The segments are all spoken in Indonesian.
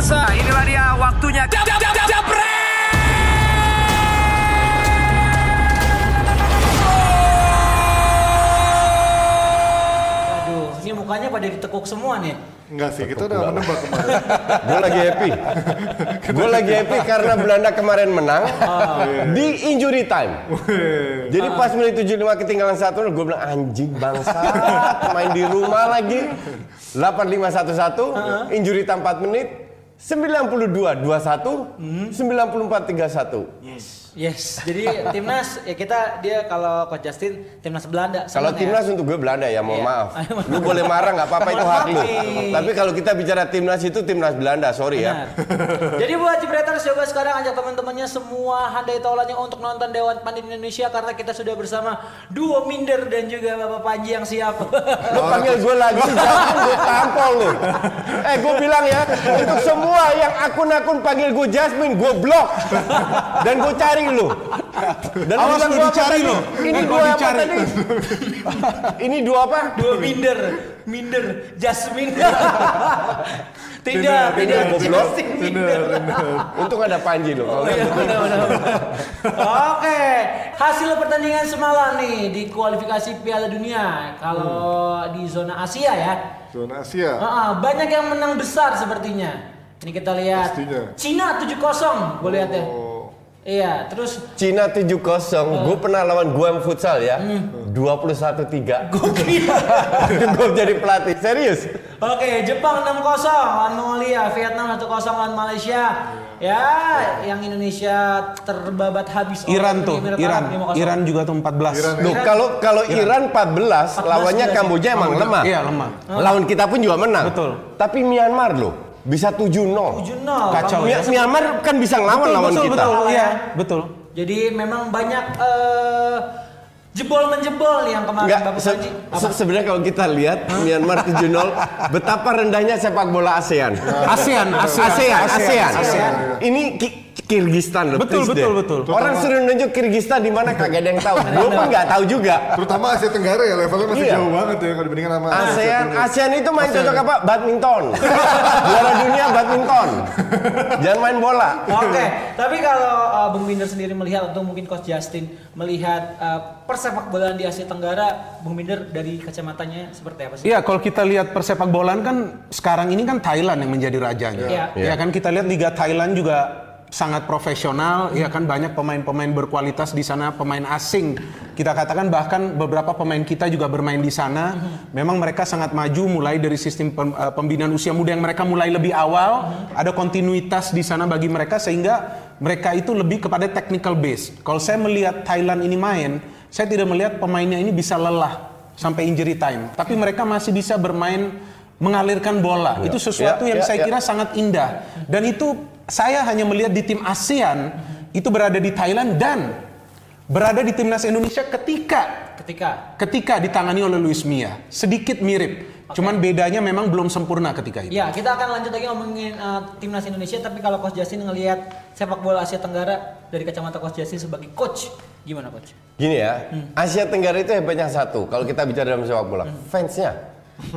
pemirsa, inilah dia waktunya. Jab, jab, jab, jab, Aduh, ini mukanya pada ditekuk semua nih. Enggak sih, kita udah menebak kemarin. Gue lagi happy. Gue lagi happy karena Belanda kemarin menang di injury time. Jadi pas menit 75 ketinggalan satu, gue bilang anjing bangsa, main di rumah lagi. 8511, injury time 4 menit. 92 21, 94 31. Yes, jadi timnas ya kita dia kalau coach Justin timnas Belanda. Kalau seneng ya. timnas untuk gue Belanda ya, mohon Iya. maaf. Lu boleh marah nggak apa-apa itu hak lu. Tapi kalau kita bicara timnas itu timnas Belanda, sorry ya. Benar. Jadi buat Jebreters coba sekarang ajak teman-temannya semua handai taulannya untuk nonton Dewan Pandit Indonesia karena kita sudah bersama duo Minder dan juga Bapak Panji yang siap. Lu panggil gue lagi, jangan gue tampol lu. Eh, gue bilang ya, untuk semua yang akun-akun panggil gue Jasmine, gue blok. Dan gue cari lu. Dan lu Awas lu dicari lu. Ini dua apa dicari. tadi? Ini dua apa? duo Minder, Minder, Jasmine. tidak, tidak, Minder. Untung ada Panji lu. Oh iya, benar, benar, benar. Oke, hasil pertandingan semalam nih di kualifikasi Piala Dunia. Kalau di zona Asia ya, Zona Asia. Ah, banyak yang menang besar sepertinya. Ini kita lihat. Pastinya. Cina 7-0, gue lihat ya. Oh. Iya, terus Cina 7-0, gue pernah lawan Guam futsal ya. 21-3. gue kira. gue jadi pelatih, serius. Oke, Jepang 6-0 lawan Mongolia, Vietnam 1-0 lawan Malaysia. Ya, yang Indonesia terbabat habis Iran tuh, Iran. Arab 5-0. Iran juga tuh 14. Iran ya? Loh, kalau kalau Iran 14, lawannya berarti. Kamboja emang lemah. Iya, lemah. Lawan kita pun juga menang. Betul. Tapi Myanmar loh, bisa 7-0. 7-0. Kacau Mi- ya. Myanmar kan bisa ngelawan Betul, lawan betul, kita. betul, iya, ya. betul. Jadi memang banyak eh, jebol menjebol yang kemarin Enggak, Bapak se- Panji. se- sebenarnya kalau kita lihat Myanmar 7-0, betapa rendahnya sepak bola ASEAN. ASEAN, ASEAN, ASEAN, ASEAN. ASEAN. Ini Ki- Kirgistan loh, Betul, betul, deh. betul. Orang suruh nunjuk Kirgistan di mana kagak ada yang tahu. Gue pun nggak tahu juga. Terutama Asia Tenggara ya levelnya masih Iya. jauh banget ya kalau dibandingkan sama ASEAN. ASEAN itu main cocok apa? Badminton. Juara dunia badminton. Jangan main bola. Oke, tapi kalau uh, Bung Binder sendiri melihat atau mungkin Coach Justin melihat uh, persepak bolaan di Asia Tenggara, Bung Binder dari kacamatanya seperti apa sih? Iya, kalau kita lihat persepak bolaan kan sekarang ini kan Thailand yang menjadi rajanya. Iya. Ya kan kita lihat Liga Thailand juga sangat profesional, ya kan banyak pemain-pemain berkualitas di sana, pemain asing. Kita katakan bahkan beberapa pemain kita juga bermain di sana. Memang mereka sangat maju mulai dari sistem eh, pembinaan usia muda yang mereka mulai lebih awal, ada kontinuitas di sana bagi mereka sehingga mereka itu lebih kepada technical base. Kalau saya melihat Thailand ini main, saya tidak melihat pemainnya ini bisa lelah sampai injury time, tapi mereka masih bisa bermain mengalirkan bola. Itu sesuatu Ya, yang ya, saya ya. kira sangat indah. Dan itu saya hanya melihat di tim ASEAN itu berada di Thailand dan berada di timnas Indonesia ketika Ketika ketika ditangani oleh Luis Mia. Sedikit mirip. Cuman bedanya memang belum sempurna ketika itu. Ya, kita akan lanjut lagi ngomongin uh, timnas Indonesia. Tapi kalau Coach Justin ngelihat sepak bola Asia Tenggara dari kacamata Coach Justin sebagai coach, gimana Coach? Gini ya, Asia Tenggara itu hebatnya satu. Kalau kita bicara dalam sepak bola, fansnya.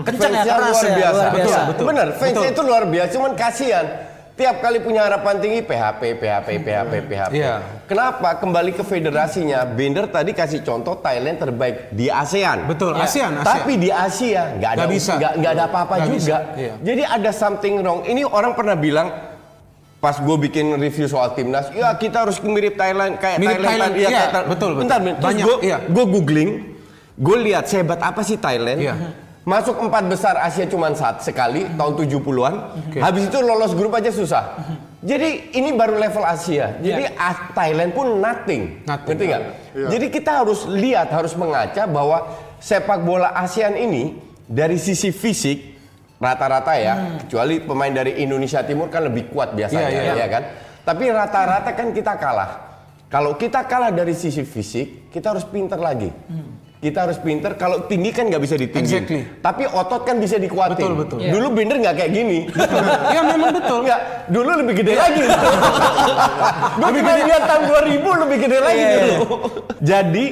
Kencang ya, keras luar ya, biasa. luar biasa. Betul, Betul. Benar, fansnya Betul. itu luar biasa. Cuman kasihan. Tiap kali punya harapan tinggi PHP, PHP, PHP, PHP. Iya. Kenapa? Kembali ke federasinya. Bender tadi kasih contoh Thailand terbaik di ASEAN. Betul, Ya. ASEAN, ASEAN. Tapi di Asia nggak ada Nggak ada apa-apa Nggak juga. bisa, iya. Jadi ada something wrong. Ini orang pernah bilang pas gue bikin review soal timnas, ya kita harus mirip Thailand kayak Mirip Thailand, Thailand, iya, iya, kayak Thailand. betul, betul. Bentar, bentar. Banyak, gue iya. googling, gue lihat sehebat apa sih Thailand. Iya. Masuk empat besar Asia cuma saat sekali tahun 70-an. Habis itu lolos grup aja susah. Jadi ini baru level Asia. Jadi ah, Thailand pun nothing. Nothing. Ngerti nggak? Jadi kita harus lihat, harus mengaca bahwa sepak bola ASEAN ini dari sisi fisik rata-rata ya, kecuali pemain dari Indonesia Timur kan lebih kuat biasanya, Iya, iya. ya kan? Tapi rata-rata kan kita kalah. Kalau kita kalah dari sisi fisik, kita harus pinter lagi. Kita harus pinter. Kalau tinggi kan nggak bisa ditinggi. Exactly. Tapi otot kan bisa dikuatin. Betul, betul. Iya. Dulu Binder nggak kayak gini. ya memang betul. Enggak, dulu lebih gede lagi. Gue pernah lihat tahun 2000 lebih gede lagi Iya, iya. dulu. Jadi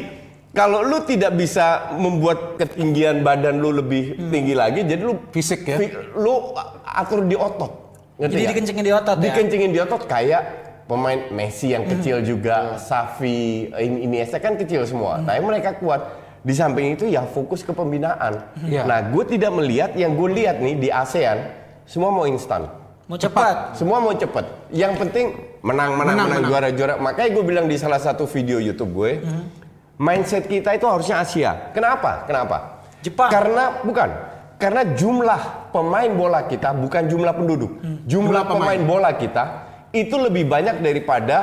kalau lu tidak bisa membuat ketinggian badan lu lebih tinggi lagi, jadi lu Fisik ya. lu atur di otot. Ngerti Jadi nggak? dikencengin di otot ya? Dikencengin di otot kayak pemain Messi yang kecil juga, Xavi, ini Iniesta kan kecil semua. Tapi mereka kuat. Di samping itu yang fokus ke pembinaan. Iya. Nah, gue tidak melihat yang gue lihat nih di ASEAN semua mau instan. Mau cepat. Semua mau cepet. Yang penting menang, menang, Menang, menang, menang. juara, juara. Makanya gue bilang di salah satu video YouTube gue, mindset kita itu harusnya Asia. Kenapa? Kenapa? Jepang. Karena bukan. Karena jumlah pemain bola kita bukan jumlah penduduk. Jumlah Jumlah pemain. pemain bola kita itu lebih banyak daripada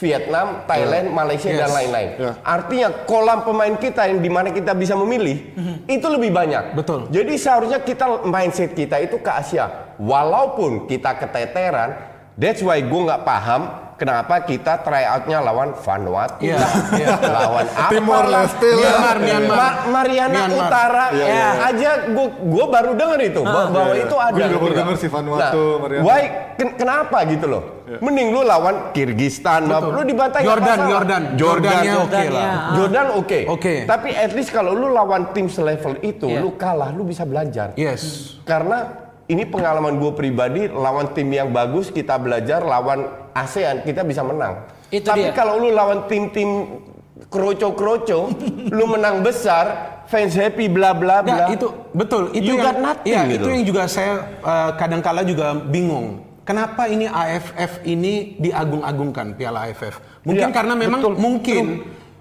Vietnam, Thailand, Malaysia dan Yes. lain-lain. Ya. Artinya kolam pemain kita yang di mana kita bisa memilih itu lebih banyak. Betul. Jadi seharusnya kita mindset kita itu ke Asia. Walaupun kita keteteran, that's why gue nggak paham kenapa kita try outnya lawan Vanuatu, Iya, lah, iya. lawan apa Timor. Leste. Myanmar, Myanmar. Ma- Mariana Myanmar. Utara Iya, ya, iya. aja gue gue baru denger itu bah- bahwa Iya, iya. itu ada. Gua juga baru gitu. denger sih Vanuatu, Nah, Mariana. why ken- kenapa gitu loh? Mending lu lawan Kirgistan, Betul. lu dibantai Jordan. Jordan. Jordan, Jordannya oke Jordan, lah. ya. Jordan oke. Oke. Tapi at least kalau lu lawan tim selevel itu, Iya. lu kalah, lu bisa belajar. Yes. Karena ini pengalaman gue pribadi, lawan tim yang bagus kita belajar, lawan ASEAN kita bisa menang. Itu Tapi dia. kalau lu lawan tim-tim kroco-kroco, lu menang besar, fans happy bla bla bla. Ya, itu betul. Itu You yang, got nothing ya, gitu. itu yang juga saya eh, kadangkala juga bingung. Kenapa ini AFF ini diagung-agungkan Piala AFF? Mungkin Iya, karena memang betul, mungkin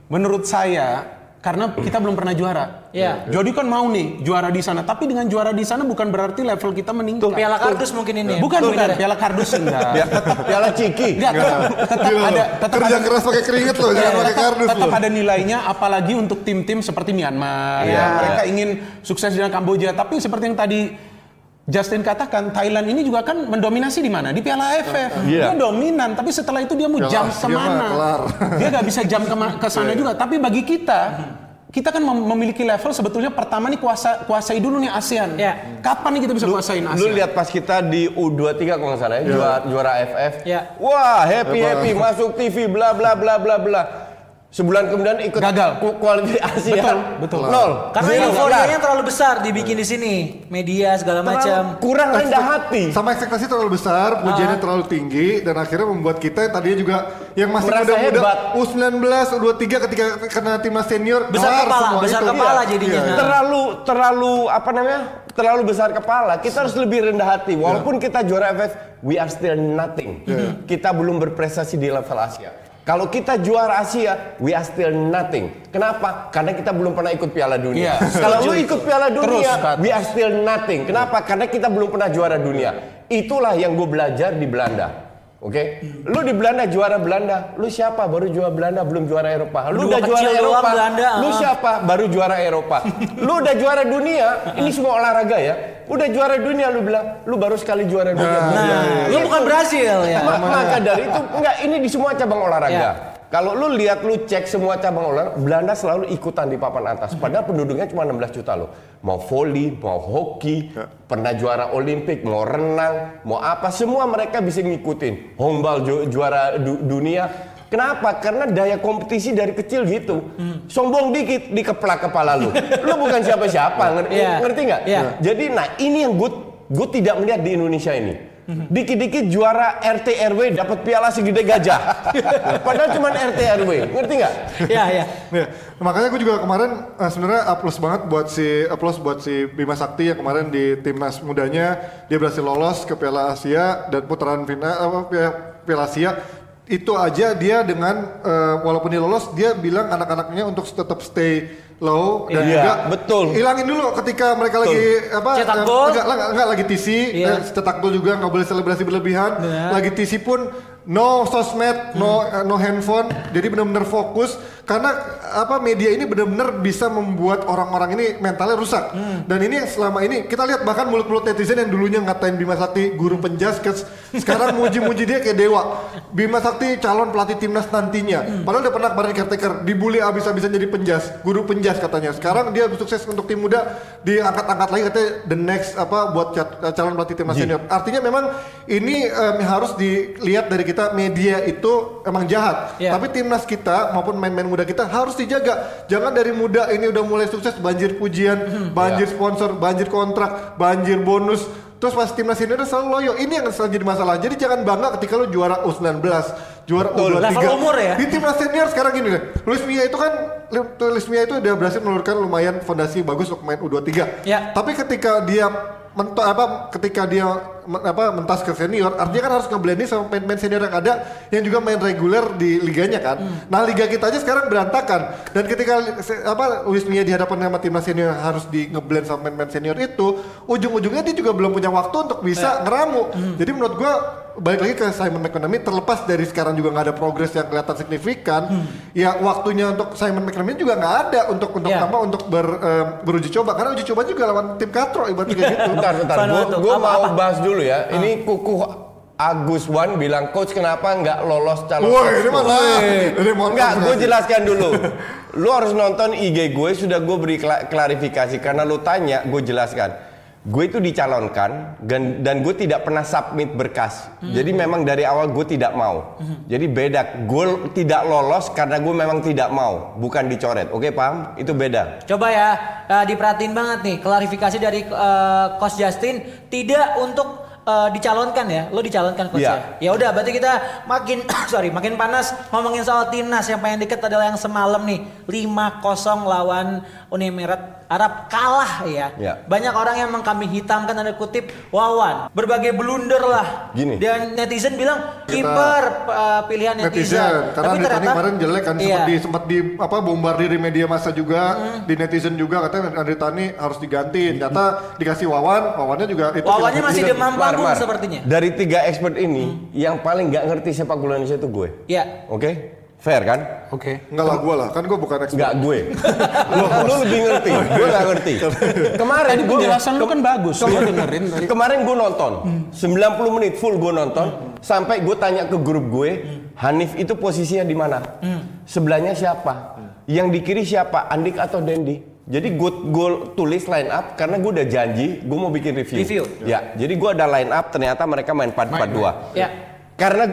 menurut saya karena kita belum pernah juara. Iya. Jadi kan mau nih juara di sana, tapi dengan juara di sana bukan berarti level kita meningkat. Piala kardus mungkin ini ya? Bukan, bukan. Winner ya? Piala kardus enggak. Ya, tetap piala ciki. Enggak, tetap, tetap Gila ada tetap Kerja ada keras pakai keringet loh, jangan pakai kardus tetap loh. ada nilainya apalagi untuk tim-tim seperti Myanmar Iya. ya mereka ingin sukses dengan Kamboja tapi seperti yang tadi Justin katakan Thailand ini juga kan mendominasi di mana di Piala AFF dia Iya. dominan tapi setelah itu dia mau jam ke mana dia nggak bisa jam ke ke sana juga tapi bagi kita kita kan mem- memiliki level sebetulnya pertama nih kuasa kuasai dulu nih ASEAN. Iya. Kapan nih kita bisa kuasain ASEAN? Lu lihat pas kita di U23 kalau nggak salah ya, juara, juara AFF. Iya. Wah, happy happy masuk TV bla bla bla bla bla. Sebulan kemudian ikut Gagal. ku- kualifikasi. Betul, betul. Nol. Karena Zero. euforianya terlalu besar dibikin di sini, media segala macam. Kurang rendah hati. Sama ekspektasi terlalu besar, pujiannya Ah. terlalu tinggi dan akhirnya membuat kita yang tadinya juga yang masih muda-muda hebat. U19, U23 ketika kena timnas senior Besar kelar kepala, semua besar itu. kepala Iya. jadinya. Iya. terlalu terlalu apa namanya terlalu besar kepala kita harus lebih rendah hati walaupun kita juara AFF we are still nothing kita belum berprestasi di level Asia kalau kita juara Asia we are still nothing. Kenapa? Karena kita belum pernah ikut Piala Dunia. Iya, kalau lu ikut Piala Terus, Dunia Kat. we are still nothing. Kenapa? Karena kita belum pernah juara dunia. Itulah yang gue belajar di Belanda Oke, lu di Belanda juara Belanda, lu siapa? Baru juara Belanda, belum juara Eropa. Lu udah juara Eropa, Belanda, lu ah. siapa? Baru juara Eropa. lu udah juara dunia, ini semua olahraga ya. Udah juara dunia lu bilang, lu baru sekali juara dunia. Nah, lu bukan Brasil ya. Ma- Maka dari itu enggak ini di semua cabang olahraga. Kalau lu lihat lu cek semua cabang olahraga, Belanda selalu ikutan di papan atas. Padahal penduduknya cuma 16 juta loh. Mau volley, mau hoki, pernah juara Olimpik, mau renang, mau apa semua mereka bisa ngikutin. Hongbal ju- juara du- dunia. Kenapa? Karena daya kompetisi dari kecil gitu. Sombong dikit dikeplak kepala lu. Lu bukan siapa-siapa, ngerti, Iya. ngerti nggak? Iya. Jadi nah ini yang gue gue tidak melihat di Indonesia ini. Dikit-dikit juara RT RW dapat piala segede gajah. Padahal cuma RT RW, ngerti nggak? Iya, iya. Ya, makanya gue juga kemarin eh, sebenarnya applause banget buat si applause buat si Bima Sakti yang kemarin di timnas mudanya dia berhasil lolos ke Piala Asia dan putaran final apa Piala Asia itu aja dia dengan eh, walaupun dia lolos dia bilang anak-anaknya untuk tetap stay low dan Iya, juga betul. hilangin dulu ketika mereka lagi apa Cetak eh, gol. enggak, enggak, enggak, lagi TC Iya. eh, cetak gol juga nggak boleh selebrasi berlebihan Benar. lagi TC pun no sosmed, no eh, no handphone, jadi benar-benar fokus karena apa media ini benar-benar bisa membuat orang-orang ini mentalnya rusak. Dan ini yang selama ini kita lihat bahkan mulut-mulut netizen yang dulunya ngatain Bima Sakti guru penjaskes, sekarang muji-muji dia kayak dewa. Bima Sakti calon pelatih timnas nantinya. Padahal dia pernah kemarin caretaker, dibully abis-abisan jadi penjas, guru penjas katanya. Sekarang dia sukses untuk tim muda, diangkat-angkat lagi katanya the next apa buat ca- calon pelatih timnas senior. Artinya memang ini em, harus dilihat dari kita media itu emang jahat. Iya. Tapi timnas kita maupun main-main muda kita harus dijaga. Jangan dari muda ini udah mulai sukses banjir pujian, banjir sponsor, banjir kontrak, banjir bonus. Terus pas timnas senior selalu loyo. Ini yang selalu jadi masalah. Jadi jangan bangga ketika lu juara U19, juara U23. Level umur ya? Di timnas senior sekarang gini deh. Luis Mia itu kan Luis Mia itu udah berhasil menurunkan lumayan fondasi bagus untuk main U23. Ya. Tapi ketika dia mento apa ketika dia men- apa mentas ke senior artinya kan harus ngeblending sama pemain-pemain senior yang ada yang juga main reguler di liganya kan. Nah, liga kita aja sekarang berantakan dan ketika apa Luis Mia dihadapan sama timnas senior yang harus di ngeblend sama pemain-pemain senior itu ujung-ujungnya dia juga belum punya waktu untuk bisa ngeramu. Jadi menurut gua balik lagi ke Simon McManamy terlepas dari sekarang juga nggak ada progres yang kelihatan signifikan ya waktunya untuk Simon McManamy juga nggak ada untuk untuk Ya. apa untuk ber, em, beruji coba karena uji coba juga lawan tim katro ibaratnya kayak gitu Bentar, bentar. Gue mau apa? bahas dulu ya. Ini kuku Agus Wan bilang, coach kenapa nggak lolos calon? Woi, coach ini pro?" mana? Enggak, gue jelaskan dulu. Lu harus nonton IG gue, sudah gue beri kla- klarifikasi. Karena lu tanya, gue jelaskan. Gue itu dicalonkan dan, dan gue tidak pernah submit berkas. Jadi memang dari awal gue tidak mau. Jadi beda. Gue tidak lolos karena gue memang tidak mau, bukan dicoret. Oke paham? Itu beda. Coba ya eh, diperhatiin banget nih klarifikasi dari eh, Coach Justin tidak untuk eh, dicalonkan ya. Lo dicalonkan coach Iya. ya. Ya udah berarti kita makin sorry makin panas ngomongin soal timnas yang paling deket adalah yang semalam nih 5-0 lawan Uni Emirat Arab kalah ya. Iya. Banyak orang yang mengkambing hitamkan tanda kutip Wawan berbagai blunder lah. Gini. Dan netizen bilang kiper eh, pilihan netizen. netizen karena Andri Tani kemarin jelek kan sempat Iya. di sempat di apa bombardir di media massa juga di netizen juga katanya Andri Tani harus diganti ternyata dikasih Wawan Wawannya juga itu Wawannya masih demam panggung Mar, sepertinya. Dari tiga expert ini, yang paling nggak ngerti sepak bola Indonesia itu gue. Ya. Oke? Fair kan? Oke. Enggak lah gue lah, kan gue bukan expert. Nggak gue. lu, lu lebih ngerti, gue nggak ngerti. Kemarin Tadi gue penjelasan lu kan bagus. Gue dengerin tadi. Kemarin gue nonton, 90 menit full gue nonton, sampai gue tanya ke grup gue, Hanif itu posisinya di mana? Sebelahnya siapa? Yang di kiri siapa? Andik atau Dendi? Jadi gue gue tulis line up karena gue udah janji gue mau bikin review. Review. Ya, jadi gue ada line up ternyata mereka main 4-4-2. Ya. Karena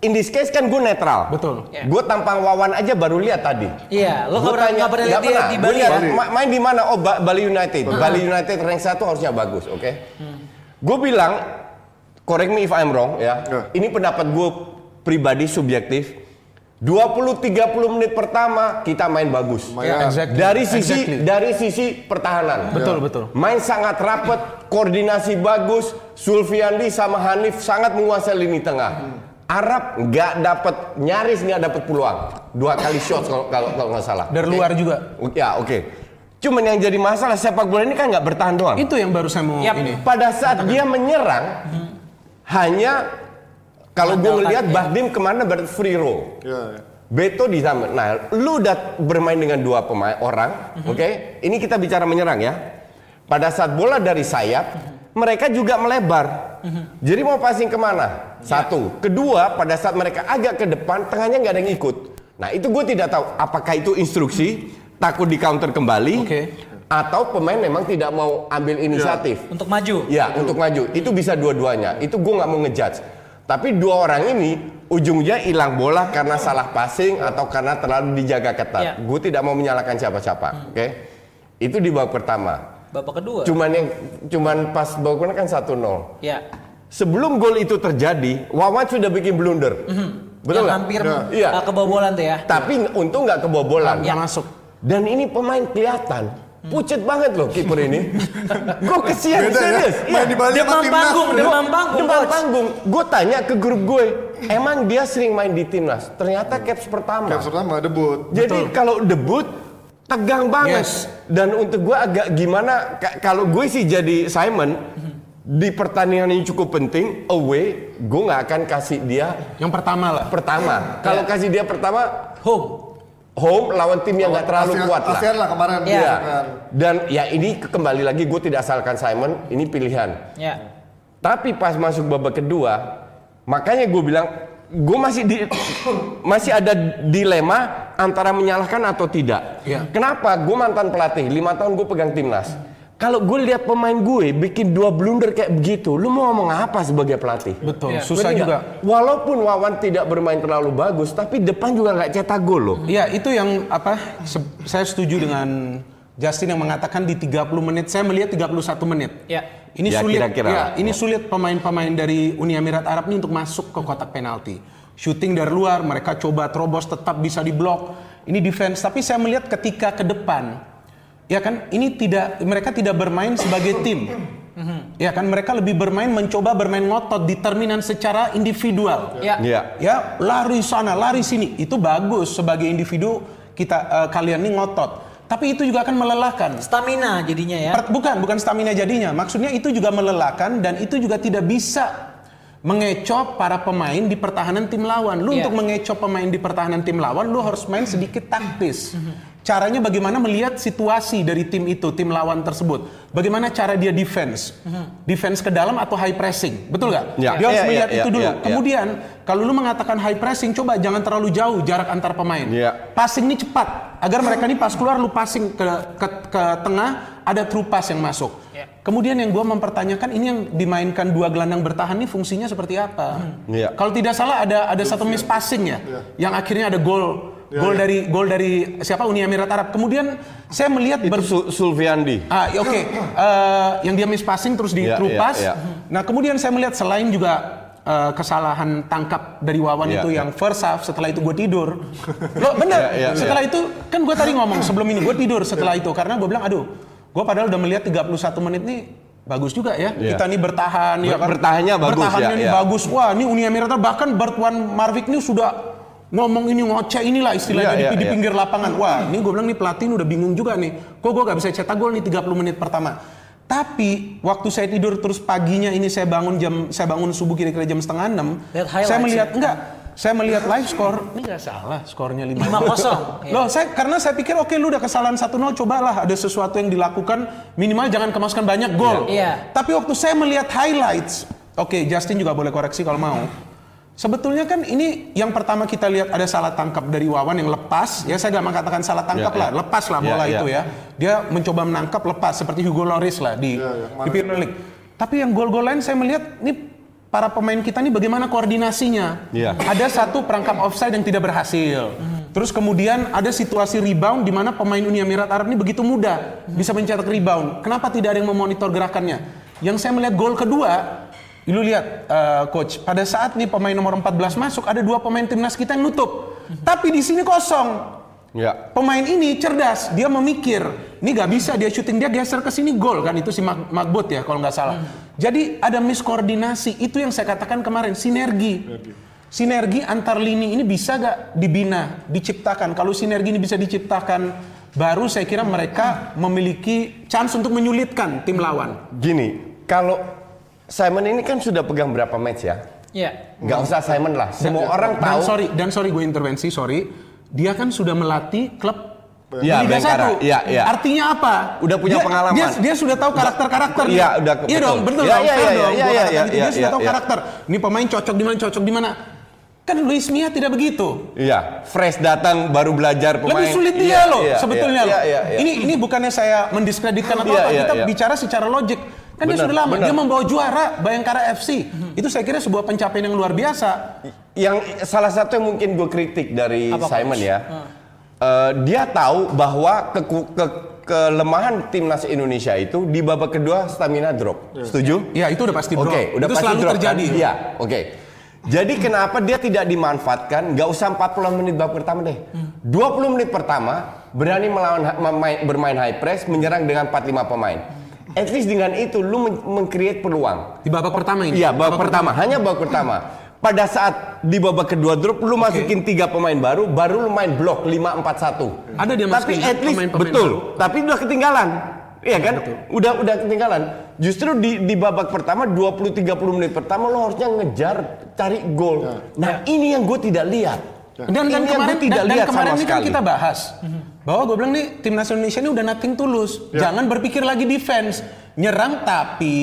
in this case kan gue netral. Betul. Ya. Gue tampang Wawan aja baru lihat tadi. Iya, lo nggak pernah nggak pernah lihat dia di Bali lihat, ya? Bali. ma- main di mana? Oh, Ba- Bali United. Bali United rank 1 harusnya bagus, oke? Gue bilang, correct me if I'm wrong ya. Ya. Ini pendapat gue pribadi subjektif. 20-30 menit pertama kita main bagus. Lumayan. Exactly. Dari sisi Exactly. dari sisi pertahanan. Betul, betul. Main sangat rapet, koordinasi bagus. Sulfiandi sama Hanif sangat menguasai lini tengah. Arab nggak dapat nyaris nggak dapat peluang. Dua kali shot kalau kalau kalau nggak salah. Dari Oke. luar juga. Ya oke. Cuman yang jadi masalah sepak bola ini kan nggak bertahan doang. Itu yang baru saya mau Yap. ini. Pada saat dia menyerang, hanya kalau gue ngelihat ya. Bahdim ke mana ber free roll. Ya, ya. Beto di sana. Nah, lu udah bermain dengan dua pemain orang, oke? Ini kita bicara menyerang ya. Pada saat bola dari sayap, mereka juga melebar. Jadi mau passing ke mana? Satu. Kedua, pada saat mereka agak ke depan, tengahnya nggak ada yang ikut. Nah, itu gue tidak tahu apakah itu instruksi, takut di counter kembali, Oke. atau pemain memang tidak mau ambil inisiatif. Untuk maju. Ya, untuk maju. Itu bisa dua-duanya. Itu gue nggak mau ngejudge. Tapi dua orang ini ujungnya hilang bola karena salah passing atau karena terlalu dijaga ketat. Ya. Gue tidak mau menyalahkan siapa-siapa. Oke? Itu di babak pertama. Babak kedua. Cuman yang cuman pas babak kedua kan 1-0. Ya. Sebelum gol itu terjadi, Wawan sudah bikin blunder. Betul yang nggak? hampir Ya. Iya. uh, kebobolan tuh ya. Tapi untung nggak kebobolan. Nggak masuk. Dan ini pemain kelihatan pucet banget loh kiper ini. Gue kesian Beda ya. serius. Main di Bali Demam timnas. panggung, demam panggung. Coach. panggung, gue tanya ke grup gue, emang dia sering main di timnas? Ternyata caps pertama. Caps pertama debut. Jadi kalau debut tegang banget. Yes. Dan untuk gue agak gimana? ka- Kalau gue sih jadi Simon di pertandingan yang cukup penting away, gue nggak akan kasih dia Yang pertama lah. pertama. Kalau kasih dia pertama Home. Home lawan tim yang nggak terlalu ASEAN- kuat lah. ASEAN lah kemarin. Iya. kan. Dan ya ini kembali lagi gue tidak salahkan Simon, ini pilihan. Ya. Tapi pas masuk babak kedua, makanya gue bilang gue masih di masih ada dilema antara menyalahkan atau tidak. Iya. Kenapa? Gue mantan pelatih, lima tahun gue pegang timnas. Kalau gue lihat pemain gue bikin dua blunder kayak begitu, lu mau ngomong apa sebagai pelatih? Betul. Iya. Susah juga. Walaupun Wawan tidak bermain terlalu bagus, tapi depan juga nggak cetak gol loh. Iya, itu yang apa? se- saya setuju dengan Justin yang mengatakan di 30 menit. Saya melihat 31 menit. Ya. Ini Ya, sulit. kira-kira ya, lah. ini sulit pemain-pemain dari Uni Emirat Arab ini untuk masuk ke kotak penalti. Shooting dari luar, mereka coba terobos tetap bisa diblok. Ini defense, tapi saya melihat ketika ke depan, ya kan, ini tidak mereka tidak bermain sebagai tim. Ya kan, mereka lebih bermain mencoba bermain ngotot, determinan secara individual. Ya. Iya. Ya, lari sana, lari sini. Itu bagus sebagai individu kita eh, kalian ini ngotot. Tapi itu juga akan melelahkan. Stamina jadinya ya. Bukan, bukan stamina jadinya. Maksudnya itu juga melelahkan dan itu juga tidak bisa mengecoh para pemain di pertahanan tim lawan. Lu Iya. untuk mengecoh pemain di pertahanan tim lawan, lu harus main sedikit taktis. Caranya bagaimana melihat situasi dari tim itu, tim lawan tersebut. Bagaimana cara dia defense? Defense ke dalam atau high pressing? Betul nggak? Ya, Dia harus iya, melihat iya, itu iya, dulu. iya, iya. Kemudian kalau lu mengatakan high pressing, coba jangan terlalu jauh jarak antar pemain. Iya. Passing ini cepat agar mereka ini pas keluar lu passing ke ke, ke tengah ada true pass yang masuk. Iya. Kemudian yang gua mempertanyakan ini yang dimainkan dua gelandang bertahan ini fungsinya seperti apa? Iya. Kalau tidak salah ada ada satu miss passing ya, yang akhirnya ada gol gol dari gol dari siapa Uni Emirat Arab. Kemudian saya melihat Itu ber- Su- Sulfiandi. Ah, ya, oke. Eh, yang dia miss passing terus di true pass. iya. Nah, kemudian saya melihat selain juga eh, kesalahan tangkap dari Wawan Iya, itu iya. yang first half setelah itu gue tidur. Lo bener. Iya, iya, setelah itu kan gue tadi ngomong sebelum ini gue tidur setelah itu karena gue bilang aduh, gue padahal udah melihat 31 menit nih bagus juga ya. Iya. Kita nih bertahan ya Ber- bertahannya bagus, Bertahannya ya, nih iya. bagus. Wah, ini Uni Emirat bahkan Bertuan Marvik ini sudah ngomong ini ngoceh inilah istilahnya Iya, di, iya, di iya. pinggir lapangan. Wah, ini gue bilang nih pelatih ini udah bingung juga nih. Kok gue gak bisa cetak gol nih 30 menit pertama. Tapi waktu saya tidur terus paginya ini saya bangun jam saya bangun subuh kira-kira jam setengah enam. Saya melihat ya? enggak. Saya melihat live score, ini nggak salah skornya 5 5-0. Loh, saya karena saya pikir oke lu udah kesalahan 1-0 cobalah ada sesuatu yang dilakukan minimal jangan kemasukan banyak gol. Iya. Tapi waktu saya melihat highlights, oke Justin juga boleh koreksi kalau mau. Sebetulnya kan ini yang pertama kita lihat ada salah tangkap dari Wawan yang lepas, ya saya gak mengatakan salah tangkap Iya, lah, iya. lepas lah Iya, bola iya. itu ya. Dia mencoba menangkap lepas seperti Hugo Lloris lah di, di Premier League. Tapi yang gol-gol lain saya melihat ini para pemain kita ini bagaimana koordinasinya. Ada satu perangkap offside yang tidak berhasil. Terus kemudian ada situasi rebound di mana pemain Uni Emirat Arab ini begitu mudah bisa mencetak rebound. Kenapa tidak ada yang memonitor gerakannya? Yang saya melihat gol kedua, lu lihat eh, coach, pada saat nih pemain nomor 14 masuk ada dua pemain timnas kita yang nutup. Tapi di sini kosong. Ya. Pemain ini cerdas, dia memikir, ini gak bisa dia syuting dia geser ke sini gol kan itu si Mag- Magbot ya kalau nggak salah. Jadi ada miskoordinasi, itu yang saya katakan kemarin sinergi. Sinergi antar lini ini bisa gak dibina, diciptakan. Kalau sinergi ini bisa diciptakan, baru saya kira mereka memiliki chance untuk menyulitkan tim lawan. Gini, kalau Simon ini kan sudah pegang berapa match ya? Iya. Nggak usah Simon lah. Semua orang dan tahu. sorry, dan sorry gue intervensi, sorry. Dia kan sudah melatih klub Iya, Liga Bayangkara. 1. Iya, iya. Artinya apa? Udah punya Dia- pengalaman. Dia, dia sudah tahu karakter-karakter. Iya, udah, Iya betul. dong, betul Iya, dong. iya, iya, iya, iya, iya. Dia iya, sudah tahu iya. karakter. Ini pemain cocok di mana, cocok di mana. Kan Luis Mia tidak begitu. Iya, fresh datang baru belajar pemain. Lebih sulit dia Iya, loh iya, sebetulnya iya, loh. Iya, iya. Ini ini bukannya saya mendiskreditkan atau Iya, apa, iya, kita iya. bicara secara logik. Kan dia Benar, sudah lama, benar. dia membawa juara Bayangkara FC. Itu saya kira sebuah pencapaian yang luar biasa. Yang salah satu yang mungkin gue kritik dari Apa, Simon Coach? ya, eh, dia tahu bahwa keku- ke- kelemahan timnas Indonesia itu di babak kedua stamina drop. Setuju? Ya itu udah pasti bro. Oke, udah itu pasti selalu drop, terjadi. Kan? Iya, oke. Jadi kenapa dia tidak dimanfaatkan? Gak usah 40 menit babak pertama deh. 20 menit pertama berani melawan bermain high press, menyerang dengan 4-5 pemain. At least dengan itu lu men- meng-create peluang. Di babak pertama ini. Iya, babak pertama, hanya babak pertama. Pada saat di babak kedua drop, lu masukin tiga pemain baru, baru lu main blok 5-4-1. Ada dia Tapi masukin at least pemain-pemain betul, baru. tapi udah ketinggalan. Iya kan? Udah udah ketinggalan. Justru di di babak pertama 20 30 menit pertama lo harusnya ngejar cari gol. Nah, ini yang gue tidak lihat. Dan, dan Ini yang kemarin, gue tidak dan, dan lihat kemarin sama ini kan sekali. kita bahas bahwa gue bilang nih timnas Indonesia ini udah nothing tulus. Jangan berpikir lagi defense, nyerang tapi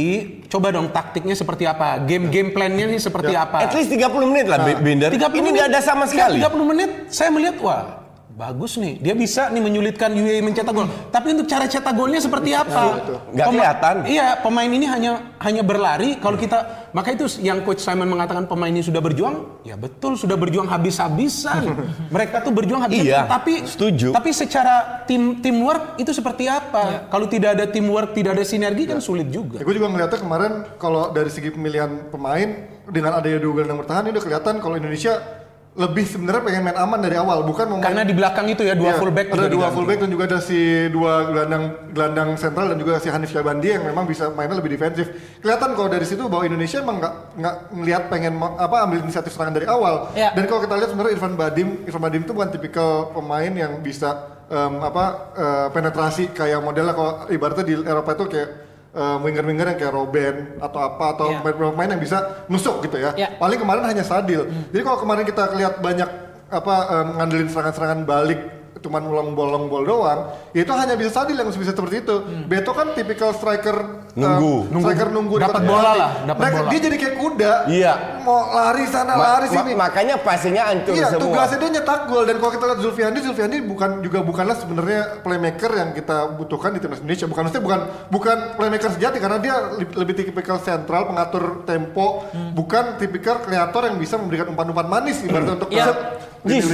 coba dong taktiknya seperti apa, game game plannya ini seperti apa. At least 30 menit lah, Binder. 30 Ini menit- nggak ada sama sekali. 30 menit saya melihat wah bagus nih. Dia bisa nih menyulitkan UAE mencetak gol. Tapi untuk cara cetak golnya seperti apa? Nggak Pema- kelihatan. Iya, pemain ini hanya hanya berlari. Kalau kita maka itu yang coach Simon mengatakan pemain ini sudah berjuang, ya betul sudah berjuang habis-habisan. Mereka tuh berjuang habis Iya, tapi setuju. Tapi secara tim teamwork itu seperti apa? Kalau tidak ada teamwork, tidak ada sinergi kan sulit juga. Ya, gue juga ngeliatnya kemarin kalau dari segi pemilihan pemain dengan adanya dua gelandang bertahan ini udah kelihatan kalau Indonesia lebih sebenarnya pengen main aman dari awal bukan mau Karena di belakang itu ya dua Iya, fullback ada dua fullback dan juga ada si dua gelandang gelandang sentral dan juga si Hanif Syabandi yang memang bisa mainnya lebih defensif. Kelihatan kalau dari situ bahwa Indonesia emang nggak nggak ngelihat pengen apa ambil inisiatif serangan dari awal. Iya. Dan kalau kita lihat sebenarnya Irfan Badim, Irfan Badim itu bukan tipikal pemain yang bisa em, apa eh, penetrasi kayak modelnya kalau ibaratnya di Eropa itu kayak eh, winger-winger yang kayak Robben atau apa atau Iya. pemain-pemain yang bisa nusuk gitu ya. Iya. Paling kemarin hanya Sadil. Jadi kalau kemarin kita lihat banyak apa em, ngandelin serangan-serangan balik cuman ulang bolong bol doang, ya itu hanya bisa Sadil yang bisa seperti itu. Beto kan tipikal striker Nunggu. striker nunggu Dapat bola lah, dapat Mereka- bola. Dia jadi kayak kuda. Iya. Mau lari sana Ma- lari ma- sini. makanya passingnya hancur Iya, semua. tugasnya dia nyetak gol dan kalau kita lihat Zulfiandi, Zulfiandi bukan juga bukanlah sebenarnya playmaker yang kita butuhkan di timnas Indonesia. Bukan maksudnya bukan bukan playmaker sejati karena dia lebih tipikal sentral, pengatur tempo, bukan tipikal kreator yang bisa memberikan umpan-umpan manis ibaratnya untuk Iya.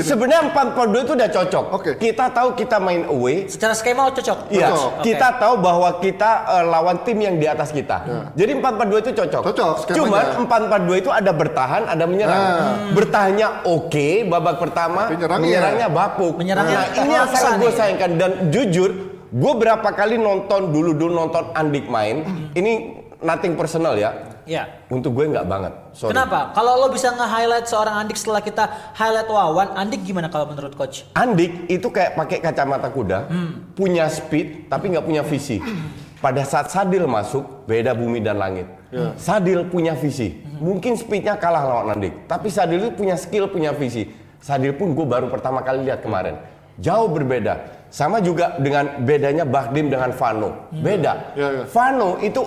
Sebenarnya 4-4-2 itu udah cocok. Oke. Kita tahu kita main away. Secara skema cocok. Iya, Cocok. Oke. kita tahu bahwa kita eh, lawan tim yang di atas kita. Jadi 4-4-2 itu cocok. Cocok, skemanya. Cuman 4-4-2 itu ada bertahan, ada menyerang. Nah. Bertahannya oke babak pertama, Tapi nyerangnya- menyerangnya bapuk. Menyerangnya nah, ini yang sangat gue sayangkan dan jujur, gue berapa kali nonton dulu dulu nonton Andik main. Ini nothing personal ya. Iya. Untuk gue nggak banget. Sorry. Kenapa? Kalau lo bisa nge-highlight seorang Andik setelah kita highlight Wawan, Andik gimana kalau menurut coach? Andik itu kayak pakai kacamata kuda, Hmm. punya speed tapi nggak punya visi. Pada saat Sadil masuk, beda bumi dan langit. Ya. Sadil punya visi. Mungkin speednya kalah lawan Andik, tapi Sadil itu punya skill, punya visi. Sadil pun gue baru pertama kali lihat kemarin. Jauh berbeda. Sama juga dengan bedanya Bahdim dengan Vano. Hmm. Beda. Ya, ya. Vano itu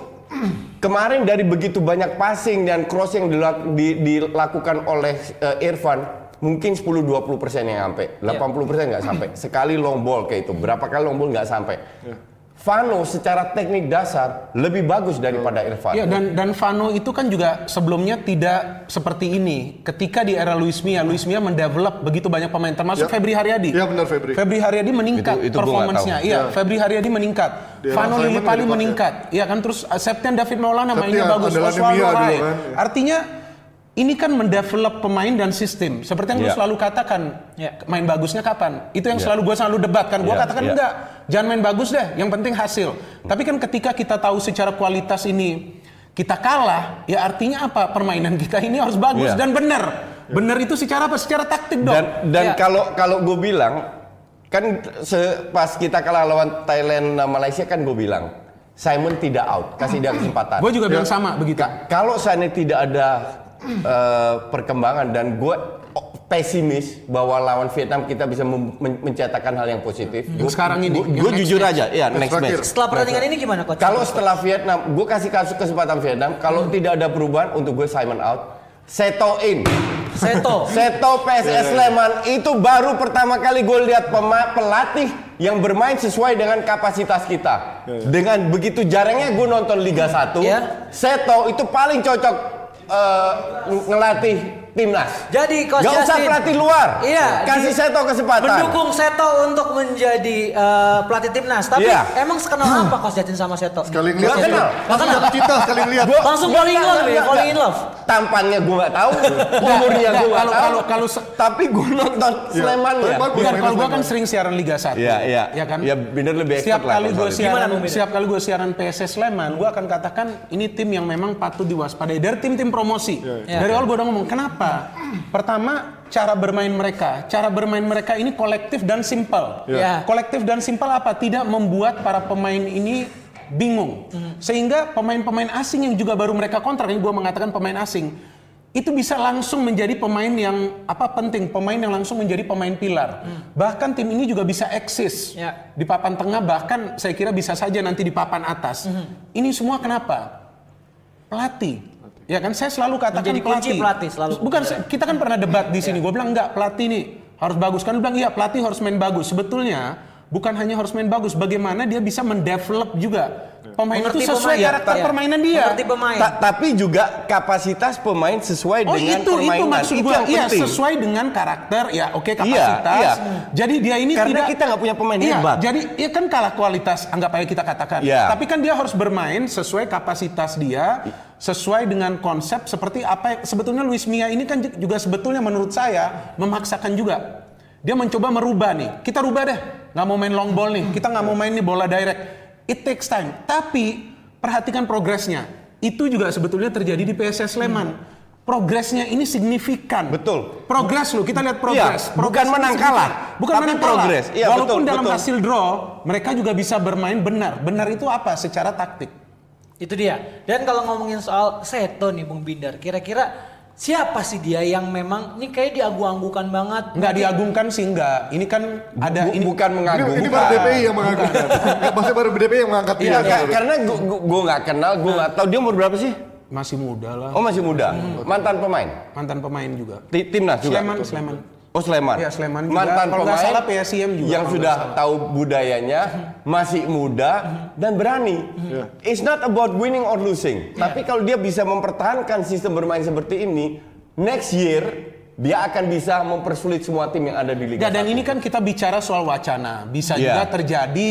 kemarin dari begitu banyak passing dan cross yang dilak- di- dilakukan oleh eh, Irfan mungkin 10-20 persen yang sampai. 80 persen nggak sampai. Sekali long ball kayak itu. Berapa kali long ball nggak sampai Vano secara teknik dasar lebih bagus daripada Irfan Ya dan dan Vano itu kan juga sebelumnya tidak seperti ini. Ketika di era Luis Mia, Luis Mia mendevelop begitu banyak pemain termasuk Ya. Febri Haryadi. Iya, benar, Febri. Febri Haryadi meningkat Itu- itu tahu. Iya, Ya. Febri Haryadi meningkat. Di Lillipali nggak dipakai. meningkat. Iya kan terus Septian David Maulana Septian, mainnya bagus. Rai. kan, ya. Artinya ini kan mendevelop pemain dan sistem. Seperti yang gue Iya. selalu katakan, Iya. main bagusnya kapan? Itu yang Iya. selalu gue selalu debat kan. Gue Iya, katakan iya. enggak, jangan main bagus deh. Yang penting hasil. Tapi kan ketika kita tahu secara kualitas ini kita kalah, ya artinya apa? Permainan kita ini harus bagus Iya. dan benar. Benar itu secara apa? Secara taktik dong. dan dan Ya. kalau kalau gue bilang kan se- pas kita kalah lawan Thailand Malaysia kan gue bilang Simon tidak out kasih dia kesempatan Gue juga bilang sama begitu. Ka- kalau seandainya tidak ada eh, perkembangan dan gue pesimis bahwa lawan Vietnam kita bisa men- mencetakkan hal yang positif. Gua- sekarang ini, next jujur match. aja, ya next terakhir. match. Setelah pertandingan ini gimana coach? Kalau setelah Vietnam, gue kasih kasus kesempatan Vietnam. Kalau tidak ada perubahan untuk gue Simon out, Seto in. Seto. Seto PSS Sleman itu baru pertama kali gue lihat pelatih yang bermain sesuai dengan kapasitas kita. Dengan begitu jarangnya gue nonton Liga 1, Iya. Seto itu paling cocok ng- ngelatih timnas. Jadi coach Gak usah Justin- pelatih luar. Iya. Kasih di- Seto kesempatan. Mendukung Seto untuk menjadi eh, pelatih timnas. Tapi Iya. emang sekenal apa coach Justin sama Seto? Sekali ngeliat Nggak kenal. langsung jatuh cinta sekali ngeliat. Gua- Langsung falling in nggak- love ya, falling in love. Tampannya gue nggak tahu, umurnya gue kalau- tahu. kalau- tapi gue nonton Sleman tapi ya. bagus. Bukan, kalau gue Sleman. kan sering siaran Liga 1. Iya, iya. Ya kan? Ya, bener lebih Setiap expert lah kali kalau gue siaran, setiap kali gue siaran PSS Sleman, gue akan katakan ini tim yang memang patut diwaspadai dari tim-tim promosi. iya. Dari awal gue udah ngomong, kenapa? Pertama, cara bermain mereka. Cara bermain mereka ini kolektif dan simpel. Iya. Kolektif dan simpel apa? Tidak membuat para pemain ini bingung. Sehingga pemain-pemain asing yang juga baru mereka kontrak, ini gue mengatakan pemain asing, itu bisa langsung menjadi pemain yang apa penting, pemain yang langsung menjadi pemain pilar. Bahkan tim ini juga bisa eksis Ya. di papan tengah, bahkan saya kira bisa saja nanti di papan atas. Ini semua kenapa? Pelatih. Ya kan saya selalu katakan Menjadi kunci pelatih selalu. Bukan kita kan pernah debat di sini. Gue bilang enggak pelatih nih Harus bagus kan lu bilang iya pelatih harus main bagus. Sebetulnya bukan hanya harus main bagus, bagaimana dia bisa mendevelop juga pemain Mengerti itu sesuai pemain. karakter Iya. permainan dia. Pemain. Ta- tapi juga kapasitas pemain sesuai Oh dengan itu itu permainan. maksud Itu gua yang iya sesuai dengan karakter ya oke kapasitas. iya. Jadi dia ini Karena tidak kita nggak punya pemain iya, hebat. Jadi ya kan kalah kualitas anggap aja kita katakan. Iya. Tapi kan dia harus bermain sesuai kapasitas dia, sesuai dengan konsep seperti apa sebetulnya Luis Mia ini kan juga sebetulnya menurut saya memaksakan juga. Dia mencoba merubah nih. Kita rubah deh. Nggak mau main long ball nih. Kita nggak mau main nih bola direct. It takes time. Tapi perhatikan progresnya. Itu juga sebetulnya terjadi di PSS Sleman. Progresnya ini signifikan. Betul. Progres lo, kita lihat progres. Iya, bukan menang kalah, Bukan tapi menang kalah. progres. Iya, Walaupun betul, dalam betul. hasil draw, mereka juga bisa bermain benar. Benar itu apa? Secara taktik. Itu dia. Dan kalau ngomongin soal Seto nih Bung Bindar, kira-kira siapa sih dia yang memang ini kayak diagu-anggukan banget? Nggak diagungkan sih enggak. Ini kan ada Bu- ini bukan Ini, mengagumkan. ini baru DPI yang mengangkat. Maksudnya baru DPI yang mengangkat Iya, dia. ka- karena gue nggak kenal, gue nggak tahu dia umur berapa sih? masih muda lah. Oh masih muda, mantan pemain, Mantan pemain juga. Ti- timnas juga. Sleman, Sleman. Oh Sleman. Iya, Sleman juga. Mantan Kalau pemain salah PSIM juga, yang sudah salah. tahu budayanya, masih muda dan berani. It's not about winning or losing. Tapi kalau dia bisa mempertahankan sistem bermain seperti ini, next year dia akan bisa mempersulit semua tim yang ada di Liga Ya, dan 1. ini kan kita bicara soal wacana. Bisa Iya. juga terjadi,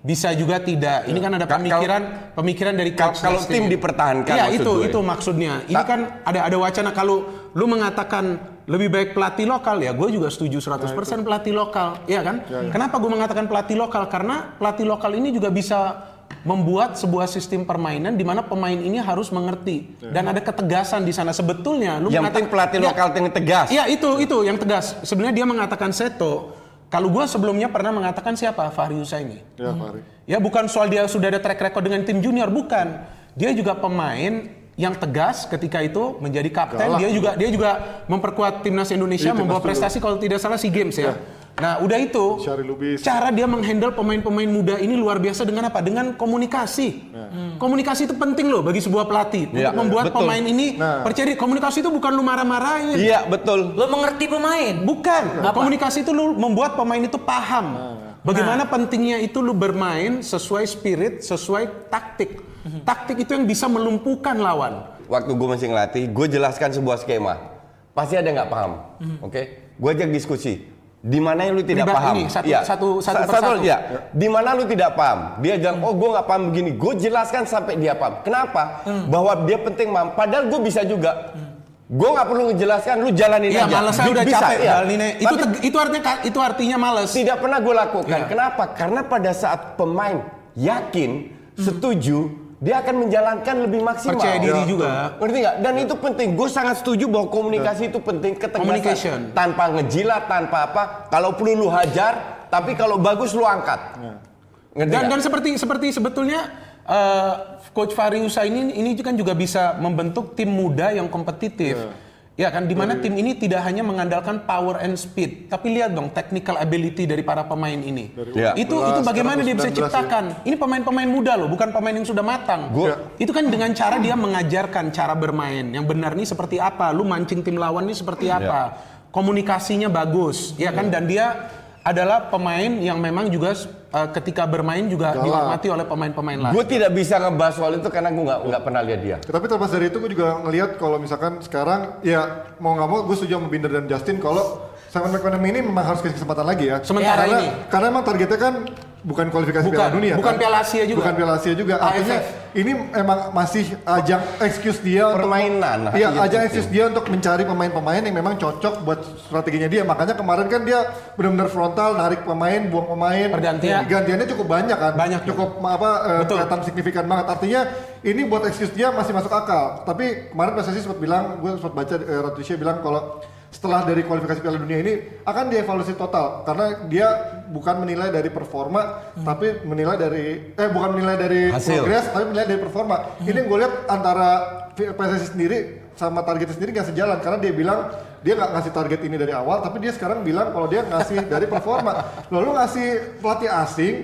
bisa juga tidak. Ini kan ada pemikiran pemikiran dari coach kalau tim dipertahankan Iya, itu gue. itu maksudnya. Ini Ta- kan ada ada wacana kalau lu mengatakan lebih baik pelatih lokal ya, gue juga setuju 100% pelatih lokal, ya kan? Kenapa gue mengatakan pelatih lokal? Karena pelatih lokal ini juga bisa membuat sebuah sistem permainan di mana pemain ini harus mengerti dan ada ketegasan di sana. Sebetulnya lu yang mengatakan penting pelatih Ya, lokal yang tegas. Iya itu itu yang tegas. Sebenarnya dia mengatakan Seto. Kalau gua sebelumnya pernah mengatakan siapa Fahri Husaini. Ya, Fahri. Ya bukan soal dia sudah ada track record dengan tim junior, bukan. Dia juga pemain yang tegas ketika itu menjadi kapten. Galak. Dia juga dia juga memperkuat timnas Indonesia Iya, timnas membawa dulu. prestasi kalau tidak salah SEA Games ya. Nah, udah itu. Cara dia menghandle pemain-pemain muda ini luar biasa dengan apa? Dengan komunikasi. Komunikasi itu penting loh bagi sebuah pelatih Iya, untuk membuat betul. pemain ini Nah. percaya diri. Komunikasi itu bukan lu marah-marahin. Iya betul. Lo mengerti pemain? Bukan. Apa? Komunikasi itu lu membuat pemain itu paham. Bagaimana Nah. pentingnya itu lu bermain sesuai spirit, sesuai taktik. Mhm. Taktik itu yang bisa melumpuhkan lawan. Waktu gue masih ngelatih, gue jelaskan sebuah skema. Pasti ada yang nggak paham, oke? Gue ajak diskusi. Di mana yang lu tidak Riba paham? ini, satu- Iya. satu- satu Sa- per satu. ya. Di mana lu tidak paham? Dia bilang, oh gue nggak paham begini. Gue jelaskan sampai dia paham. Kenapa? Bahwa dia penting paham. Padahal gue bisa juga. Gue nggak perlu ngejelaskan, lu jalanin Iya, aja. males udah bisa, capek iya. jalaninnya. Itu Tapi itu artinya itu artinya males. tidak pernah gue lakukan. Iya. Kenapa? Karena pada saat pemain yakin, setuju, dia akan menjalankan lebih maksimal. Percaya diri Ya, juga. Ngerti nggak? Dan itu penting. Gue sangat setuju bahwa komunikasi itu penting. Ketegasan. Tanpa ngejilat, tanpa apa. Kalau perlu lu hajar, tapi kalau bagus lu angkat. Ngerti Dan dan seperti seperti sebetulnya eh, coach Fahri Husaini ini kan juga bisa membentuk tim muda yang kompetitif. Ya kan, di mana tim ini tidak hanya mengandalkan power and speed, tapi lihat dong technical ability dari para pemain ini. Ya. Itu 19, itu bagaimana dia bisa sekarang 19 ciptakan? Ini pemain-pemain muda loh, bukan pemain yang sudah matang. Gua- Itu kan dengan cara dia mengajarkan cara bermain yang benar nih seperti apa, lu mancing tim lawan nih seperti apa, komunikasinya bagus, ya kan? Dan dia adalah pemain yang memang juga eh, ketika bermain juga Galak. dihormati oleh pemain-pemain lain. Gue tidak bisa ngebahas soal itu karena gue nggak nggak pernah lihat dia. Tapi terlepas dari itu gue juga ngelihat kalau misalkan sekarang ya mau nggak mau gue setuju sama Binder dan Justin kalau Simon McManaman ini memang harus kasih kesempatan lagi ya. Sementara karena, ini. Karena emang targetnya kan bukan kualifikasi Bukan, Piala Dunia. bukan kan? Piala Asia juga. Bukan Piala Asia juga. Artinya AFF. Ini emang masih ajang excuse dia untuk Permainan, Iya, iya, ajang excuse dia untuk mencari pemain-pemain yang memang cocok buat strateginya dia. Makanya kemarin kan dia benar-benar frontal narik pemain, buang pemain. Pergantian. Gantiannya cukup banyak kan. Banyak. Cukup apa eh, kelihatan signifikan banget. Artinya ini buat excuse dia masih masuk akal. Tapi kemarin PSSI sempat bilang, gue sempat baca eh, Ratusha bilang kalau setelah dari kualifikasi Piala Dunia ini akan dievaluasi total karena dia bukan menilai dari performa tapi menilai dari eh bukan menilai dari Hasil. progres tapi menilai dari performa. Ini yang gue lihat antara PSSI sendiri sama target sendiri nggak sejalan karena dia bilang dia nggak ngasih target ini dari awal tapi dia sekarang bilang kalau dia ngasih dari performa. Lalu ngasih pelatih asing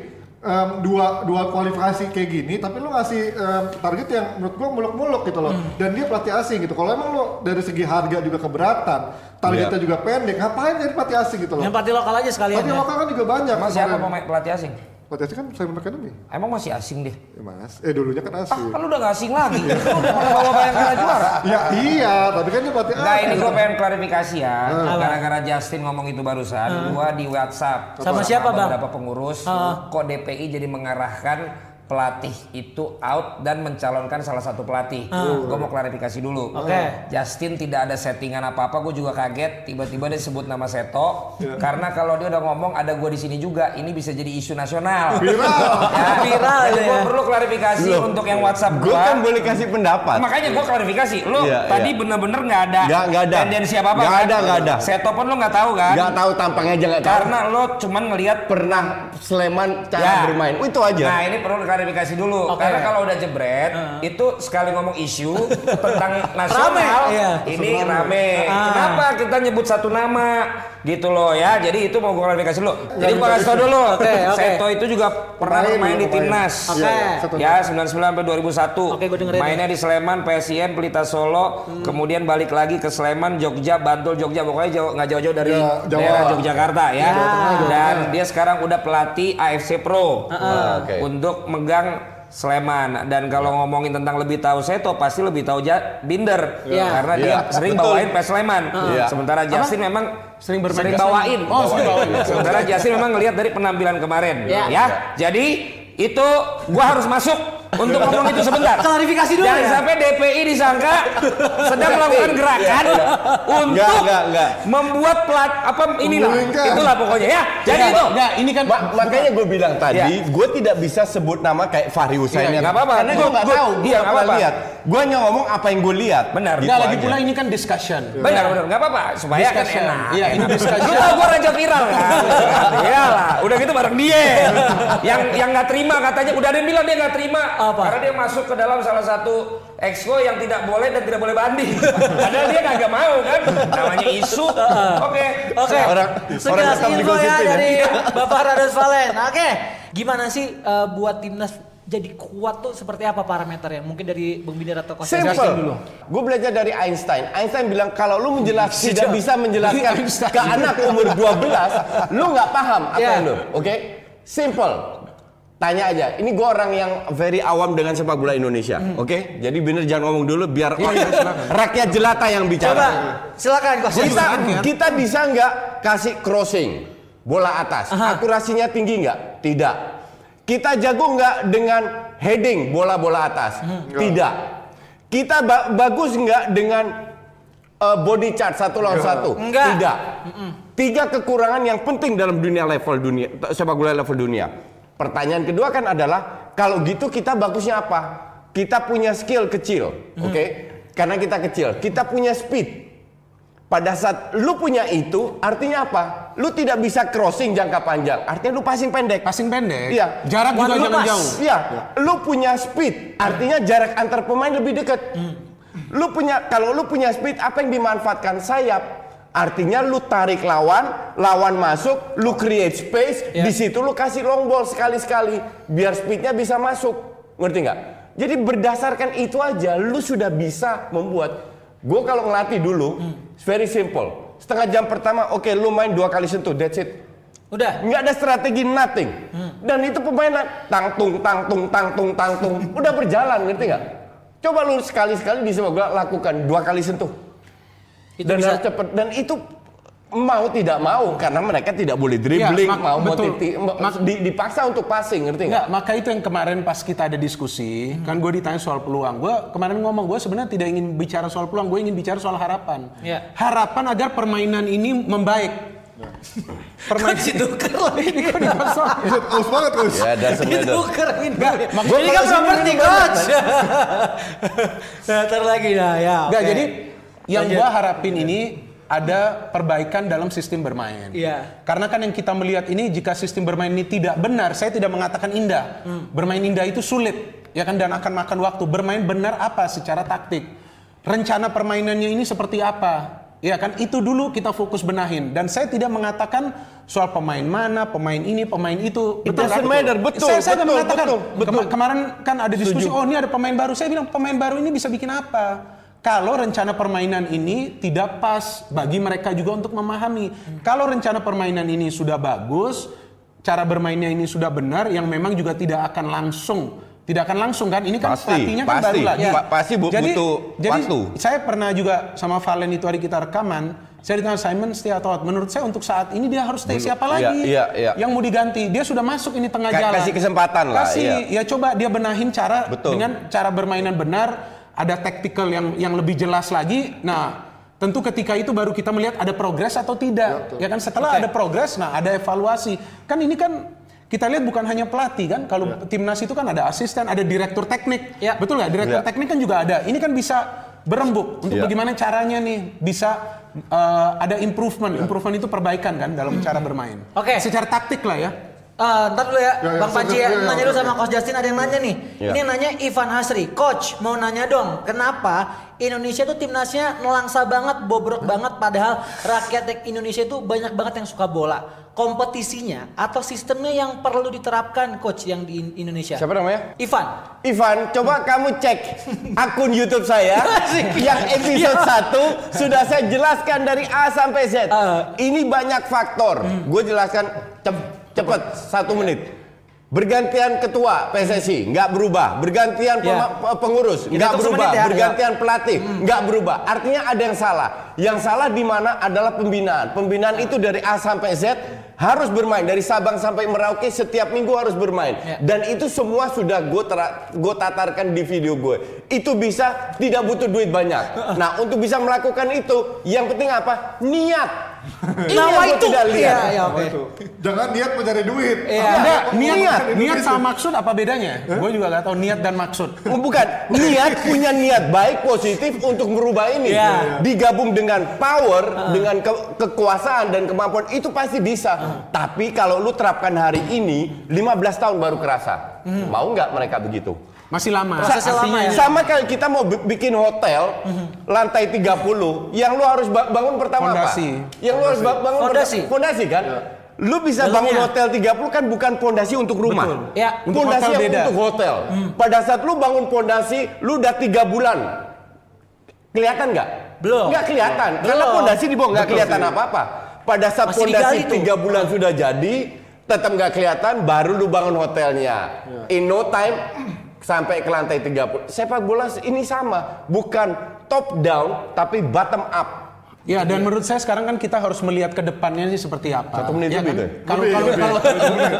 em, dua dua kualifikasi kayak gini, tapi lu ngasih em, target yang menurut gua muluk-muluk gitu loh. Hmm. Dan dia pelatih asing gitu. Kalau emang lu dari segi harga juga keberatan, targetnya Iya. juga pendek, ngapain jadi pelatih asing gitu loh? Yang pelatih lokal aja sekalian Pelatih ya. lokal kan juga banyak. Emang siapa pemain pelatih asing? Pelatih asing kan Simon Academy. Emang masih asing deh. Ya mas, eh dulunya kan Ah, asing. kan lu udah gak asing lagi. Lu udah pernah bawa Bayangkara juara. ya iya, tapi kan dia pelatih Enggak, ini asing. gue pengen klarifikasi ya. Apa? Gara-gara Justin ngomong itu barusan, gua di WhatsApp Sama siapa, Bang? beberapa pengurus, Ah. kok DPI jadi mengarahkan pelatih itu out dan mencalonkan salah satu pelatih. Gue mau klarifikasi dulu. Oke. Justin tidak ada settingan apa-apa, gue juga kaget tiba-tiba dia sebut nama Seto. Karena kalau dia udah ngomong ada gue di sini juga, ini bisa jadi isu nasional. Viral. ya, Viral Jadi ya. gue perlu klarifikasi Loh, untuk yang WhatsApp Gue gue. kan boleh kasih pendapat. Makanya gue klarifikasi, lo Iya, tadi iya. bener-bener nggak ada, Nggak- nggak ada. tendensi apa apa. Nggak ada, nggak ada. Seto pun lo nggak tahu kan? Gak tahu tampangnya aja gak tahu. Karena lo cuman ngelihat pernah Sleman cara Ya. bermain. Oh, itu aja. Nah ini perlu klarifikasi dulu. Oke. Karena kalau udah jebret, itu sekali ngomong isu tentang nasional, Rame, iya. ini rame. Ah. Kenapa kita nyebut satu nama? Gitu loh ya. Jadi itu mau gue klarifikasi dulu. Jadi gue kasih tau dulu. Oke, oke. Seto itu juga pernah dulu, di pemain. timnas. Oke. Iya, satu Ya 99 sampai 2001. Oke, gua dengerin Mainnya di Sleman, PSIM, Pelita Solo, kemudian balik lagi ke Sleman, Jogja, Bantul, Jogja. Pokoknya jauh nggak jauh-jauh dari Ya, Jawa. daerah Yogyakarta ya. Jawa Tengah, Jawa Dan dia sekarang udah pelatih AFC Pro Oke. untuk megang Sleman dan kalau ngomongin tentang lebih tahu Seto pasti lebih tahu ja, Binder Iya. karena dia Iya, sering betul. bawain PS Sleman. Iya. Sementara Justin memang Sering bermain sering bawain. Oh, sering bawain. Sementara Justin memang ngelihat dari penampilan kemarin Iya. ya. Jadi itu gua harus masuk untuk ngomong itu sebentar. Klarifikasi dulu Jangan ya. sampai DPI disangka sedang melakukan gerakan untuk Enggak, enggak, enggak. membuat plat apa inilah Menggulingkan. itulah pokoknya ya. Jadi Enggak, itu enggak, ini kan Ma- makanya gue bilang tadi, Iya. gue tidak bisa sebut nama kayak Fahri Husain. Iya, nggak apa-apa. Karena gue Gua- nggak tahu, gue iya, apa-apa. lihat. Gue hanya ngomong apa yang gue lihat. Benar. Gitu Enggak lagi pula ini kan discussion. benar benar nggak apa-apa supaya kan Discussion. enak. Iya, ini discussion. Lu tau gua raja viral kan? Iyalah, udah gitu bareng dia. yang yang nggak terima katanya udah ada yang bilang dia nggak terima Apa? karena dia masuk ke dalam salah satu exco yang tidak boleh dan tidak boleh banding. Padahal dia kagak mau kan? Namanya isu. Oke. Oke, Orang- orang sekilas tetap info ya ya. dari Bapak Rados Valen. Oke, gimana sih eh, buat timnas jadi kuat tuh seperti apa parameternya? Mungkin dari Bung Binder atau Coach dulu. Simple. Gue belajar dari Einstein. Einstein bilang kalau lu menjelas tidak bisa menjelaskan ke anak umur 12, lu nggak paham apa yang lu. Oke? Simple. Tanya aja. Ini gue orang yang very awam dengan sepak bola Indonesia. Hmm. Oke? Jadi bener jangan ngomong dulu biar rakyat jelata yang bicara. Coba, silakan Coach kita Justin. kita bisa nggak kasih crossing bola atas Aha. akurasinya tinggi nggak tidak kita jago nggak dengan heading bola-bola atas tidak kita ba- bagus nggak dengan uh, body chart satu lawan satu Nggak. tidak tiga kekurangan yang penting dalam dunia level dunia sepak bola level dunia pertanyaan kedua kan adalah kalau gitu kita bagusnya apa kita punya skill kecil oke karena kita kecil kita punya speed pada saat lu punya itu, artinya apa? Lu tidak bisa crossing jangka panjang. Artinya lu passing pendek. Passing pendek. Iya. Jarak One juga lu jangan pass. jauh. Iya. Lu punya speed. Artinya jarak antar pemain lebih dekat. Lu punya kalau lu punya speed, apa yang dimanfaatkan sayap? Artinya lu tarik lawan, lawan masuk, lu create space, Iya. di situ lu kasih long ball sekali-sekali biar speednya bisa masuk. Ngerti nggak? Jadi berdasarkan itu aja lu sudah bisa membuat Gue kalau ngelatih dulu, it's very simple. Setengah jam pertama, oke lu main dua kali sentuh, that's it. Udah. Nggak ada strategi nothing. Dan itu pemain tangtung, tangtung, tangtung, tangtung. Udah berjalan, ngerti nggak? Coba lu sekali-sekali di sepak bola lakukan dua kali sentuh. Itu dan bisa. harus cepet. Dan itu mau tidak mau karena mereka tidak boleh dribbling, mak- mau mau betul. titi- Mak- di- dipaksa untuk passing, ngerti Enggak, nggak? maka itu yang kemarin pas kita ada diskusi, kan gue ditanya soal peluang. Gue kemarin ngomong gue sebenarnya tidak ingin bicara soal peluang, gue ingin bicara soal harapan. Iya. Harapan agar permainan ini membaik. Permainan itu keren ini. Buset, aus banget coach. Ya, Itu matter. keren ini. maksudnya Ini kan properti coach. Nah, ntar lagi nah ya. Enggak, jadi yang gue harapin ini ada perbaikan dalam sistem bermain. Iya. Karena kan yang kita melihat ini jika sistem bermain ini tidak benar, saya tidak mengatakan indah. Hmm. Bermain indah itu sulit, ya kan dan akan makan waktu. Bermain benar apa secara taktik? Rencana permainannya ini seperti apa? Ya kan itu dulu kita fokus benahin dan saya tidak mengatakan soal pemain mana, pemain ini, pemain itu. It doesn't matter, betul, Saya, saya betul, mengatakan. betul, betul. Kema- kemarin kan ada diskusi, Setuju. oh ini ada pemain baru. Saya bilang pemain baru ini bisa bikin apa? Kalau rencana permainan ini tidak pas bagi mereka juga untuk memahami. Kalau rencana permainan ini sudah bagus, cara bermainnya ini sudah benar, yang memang juga tidak akan langsung tidak akan langsung kan ini kan Pasti, pelatihnya kan pasti. baru lagi Pa- pasti bu- jadi, butuh jadi waktu. saya pernah juga sama Valen itu hari kita rekaman saya ditanya Simon stay atau menurut saya untuk saat ini dia harus stay siapa Iya, lagi iya, iya. yang mau diganti dia sudah masuk ini tengah Ka- jalan kasih kesempatan lah, kasih ya iya. coba dia benahin cara Betul. dengan cara bermainan benar ada tactical yang yang lebih jelas lagi. Nah tentu ketika itu baru kita melihat ada progres atau tidak ya kan? Setelah ada progres nah ada evaluasi. Kan ini kan kita lihat bukan hanya pelatih kan? Kalau timnas itu kan ada asisten ada direktur teknik. Ya. betul nggak? Direktur Ya. teknik kan juga ada. Ini kan bisa berembuk untuk Ya. bagaimana caranya nih bisa eh, ada improvement. Improvement itu perbaikan kan dalam cara bermain. Oke. secara taktik lah ya Ah, ntar dulu ya, Ya, ya, Bang ya, sebentar, ya, nanya ya, dulu oke. sama Coach Justin ada yang nanya nih. Ya. Ini yang nanya Ivan Hasri, Coach mau nanya dong, kenapa Indonesia tuh timnasnya nelangsa banget, bobrok banget, padahal rakyat Indonesia itu banyak banget yang suka bola. Kompetisinya atau sistemnya yang perlu diterapkan, Coach yang di In- Indonesia. Siapa namanya? Ivan. Ivan, coba kamu cek akun YouTube saya yang episode 1 sudah saya jelaskan dari A sampai Z. Ini banyak faktor. Gue jelaskan cep- cepet satu menit. Bergantian ketua PSSI nggak berubah, bergantian Ya. pengurus nggak berubah, ya, bergantian pelatih nggak berubah. Artinya ada yang salah. Yang salah di mana adalah pembinaan. Pembinaan itu dari A sampai Z harus bermain dari Sabang sampai Merauke setiap minggu harus bermain. Ya. Dan itu semua sudah gue gue tatarkan di video gue. Itu bisa tidak butuh duit banyak. Nah untuk bisa melakukan itu, yang penting apa? Niat. Nah, gue itu. tidak lihat. Iya, iya, oke. Itu. Jangan niat mencari duit. Iya. Apa- niat, niat, niat sama maksud apa bedanya? Gue juga gak tahu niat dan maksud. Oh, Bukan, niat punya niat baik positif untuk merubah ini. Iya. Digabung dengan power, dengan ke- kekuasaan dan kemampuan itu pasti bisa. Tapi kalau lu terapkan hari ini, 15 tahun baru kerasa. Mau nggak mereka begitu? Masih lama. Prosesnya lama ya. Sama kayak kita mau bi- bikin hotel lantai 30, yang lu harus ba- bangun pertama Fondasi. apa? Yang lu harus ba- bangun Fondasi. fondasi kan? Lu bisa Dalamnya. bangun hotel 30 kan bukan fondasi untuk rumah. Betul. Ya. Untuk Pondasi hotel yang beda. untuk hotel. Pada saat lu bangun pondasi, lu udah tiga bulan. Kelihatan nggak? Belum. Nggak kelihatan. Karena Belum. pondasi di bawah nggak kelihatan apa-apa. Pada saat Masih pondasi tiga bulan sudah jadi, tetap nggak kelihatan, baru lu bangun hotelnya. In no time sampai ke lantai 30. Sepak bola ini sama, bukan top down tapi bottom up. Ya dan menurut saya sekarang kan kita harus melihat ke depannya sih seperti apa. Satu menit Ya lebih kan? Kalau kalau kalau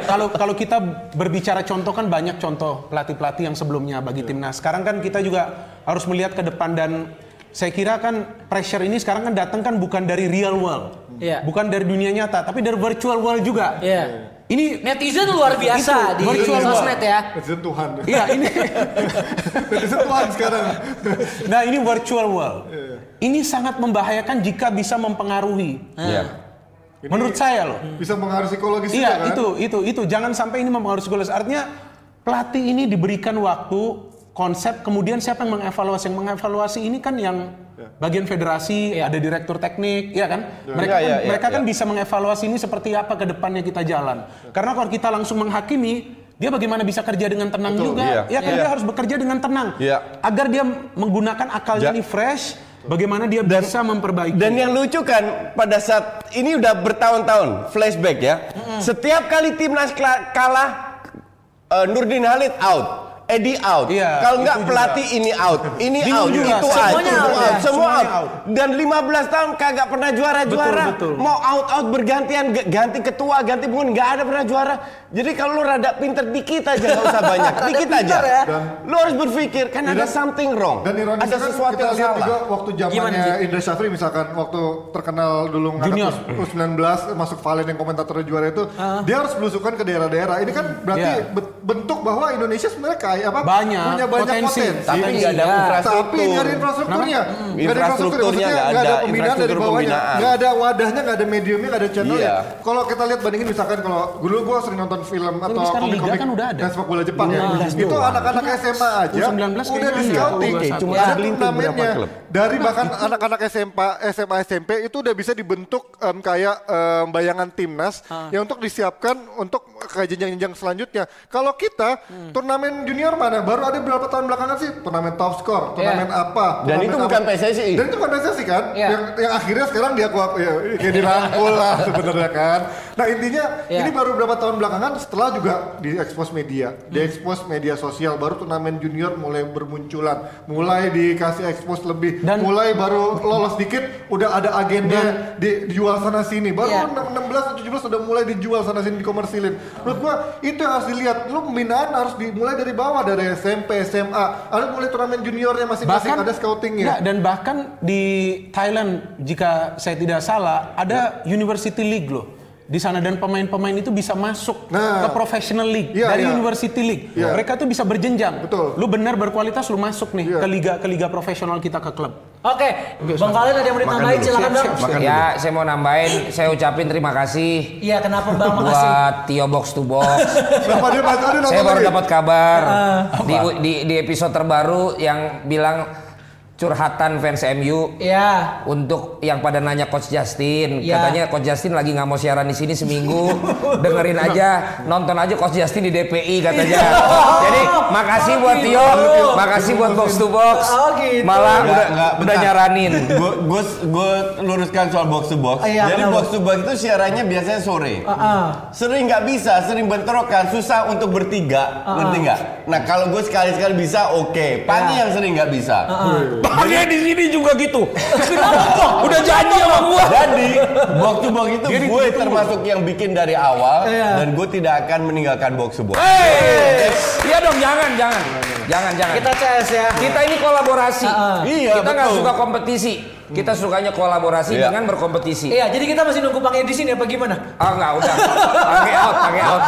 kalau kalau kita berbicara contoh kan banyak contoh pelatih-pelatih yang sebelumnya bagi timnas. Sekarang kan kita juga harus melihat ke depan dan saya kira kan pressure ini sekarang kan datang kan bukan dari real world. Iya. Bukan dari dunia nyata, tapi dari virtual world juga. Iya. Ini Netizen luar biasa Itu, di virtual sosmed ya. Netizen Tuhan. Iya, ini Netizen Tuhan sekarang. Nah ini virtual world. Ini sangat membahayakan jika bisa mempengaruhi. Iya. Menurut saya loh. Bisa mengaruhi psikologis juga Iya kan? itu itu itu jangan sampai ini mempengaruhi psikologis. Artinya pelatih ini diberikan waktu konsep kemudian siapa yang mengevaluasi yang mengevaluasi ini kan yang bagian federasi ada direktur teknik ya kan mereka Iya, kan, iya, iya, mereka kan iya. bisa mengevaluasi ini seperti apa ke depannya kita jalan karena kalau kita langsung menghakimi dia bagaimana bisa kerja dengan tenang Betul, juga iya. ya kan Iya. dia harus bekerja dengan tenang Iya. agar dia menggunakan akalnya Ja- ini fresh bagaimana dia bisa memperbaiki Dan yang lucu kan pada saat ini udah bertahun-tahun flashback ya. Setiap kali timnas kalah eh, Nurdin Halid out. Edi out. Iya, Kalau nggak pelatih ini out, ini Bingung out, juga. itu out, Semuanya itu out out, ya. semua Semuanya out. out. Dan 15 tahun kagak pernah juara-juara. Betul, betul. Mau out out bergantian ganti ketua, ganti pengurus nggak ada pernah juara. Jadi kalau lu rada pinter dikit aja nggak usah banyak, dikit aja. ya. Lu harus berpikir kan ada Dan- something wrong. Dan ironisnya ada kan sesuatu kita yang lihat salah. juga waktu Gimana, zamannya? Indra Syafri misalkan waktu terkenal dulu Junior. ngangkat U19 masuk Valen yang komentator juara itu dia harus belusukan ke daerah-daerah. Ini kan berarti Iya. Bentuk bahwa Indonesia sebenarnya kayak apa? Banyak, punya banyak potensi. potensi. Tapi nggak ada Iya. infrastruktur. Tapi nggak ada infrastrukturnya. Nggak ada Infrastrukturnya nggak ada ada, pembinaan dari infrastruktur bawahnya. Nggak ada wadahnya, nggak ada mediumnya, nggak ada channelnya. Iya. Kalau kita lihat bandingin misalkan kalau dulu gua sering nonton film atau komik-komik kan udah ada. dan sepak bola Jepang ya. 12 Itu anak-anak SMA aja U19 udah di scouting. Cuma ada turnamennya. Dari bahkan anak-anak SMA, SMA SMP itu udah bisa dibentuk kayak bayangan timnas Ah. yang untuk disiapkan untuk ke jenjang-jenjang selanjutnya. Kalau kita Hmm. turnamen junior mana? Baru ada berapa tahun belakangan sih? Turnamen top score, turnamen apa? Dan turnamen itu apa. bukan PSSI. Dan itu bukan PSSI kan? Iya. Yang, yang akhirnya sekarang dia kuat ya, kayak dirangkul lah sebenarnya kan. Nah intinya Iya. ini baru beberapa tahun belakangan setelah juga diekspos media, diekspos media sosial, baru turnamen junior mulai bermunculan, mulai dikasih ekspos lebih, Dan- mulai baru lolos dikit udah ada agenda di, dijual sana sini, baru Iya. 16 atau 17 udah mulai dijual sana sini dikomersilin. Menurut gua itu yang harus dilihat. Lu pembinaan harus dimulai dari bawah dari SMP, SMA, ada mulai turnamen juniornya masing-masing ada scoutingnya. Nggak, dan bahkan di Thailand jika saya tidak salah ada University League loh di sana dan pemain-pemain itu bisa masuk Nah. ke professional league Iya, dari iya. University League. Iya. Mereka tuh bisa berjenjang. Betul. Lu benar berkualitas lu masuk nih Iya. ke liga ke liga profesional kita ke klub. Oke, Bang Valen ada yang mau ditambahin silakan Bang. Makan Ya, saya mau nambahin, saya ucapin terima kasih Iya, kenapa Bang? Makasih. buat Tio Box to Box. Saya baru dapat kabar di, di di episode terbaru yang bilang curhatan fans MU Iya. untuk yang pada nanya Coach Justin, Ya. katanya Coach Justin lagi nggak mau siaran di sini seminggu, dengerin aja, nonton aja Coach Justin di DPI katanya. Jadi makasih Oh, buat gitu. Tio, makasih buat Box to Box, Oh, gitu. malah Nggak, udah nggak, udah nyaranin. Gue gue luruskan soal box to box. Iya, Jadi box to box itu siarannya biasanya sore. Heeh. Sering nggak bisa, sering bentrokan, susah untuk bertiga, ngerti nggak? Nah kalau gue sekali-sekali bisa, oke. Pagi yang sering nggak bisa. Bagian di sini juga gitu. Udah janji sama gua. Jadi to box itu gue termasuk yang bikin dari awal Iya. dan gue tidak akan meninggalkan box box. Hei, iya dong, jangan, jangan, jangan, jangan. Kita CS ya. Kita ini kolaborasi. Iya, kita nggak suka kompetisi. Kita sukanya kolaborasi Iya. dengan berkompetisi. Iya, jadi kita masih nunggu Bang Edi sini apa gimana? Ah nggak udah. Pakai out, pakai out.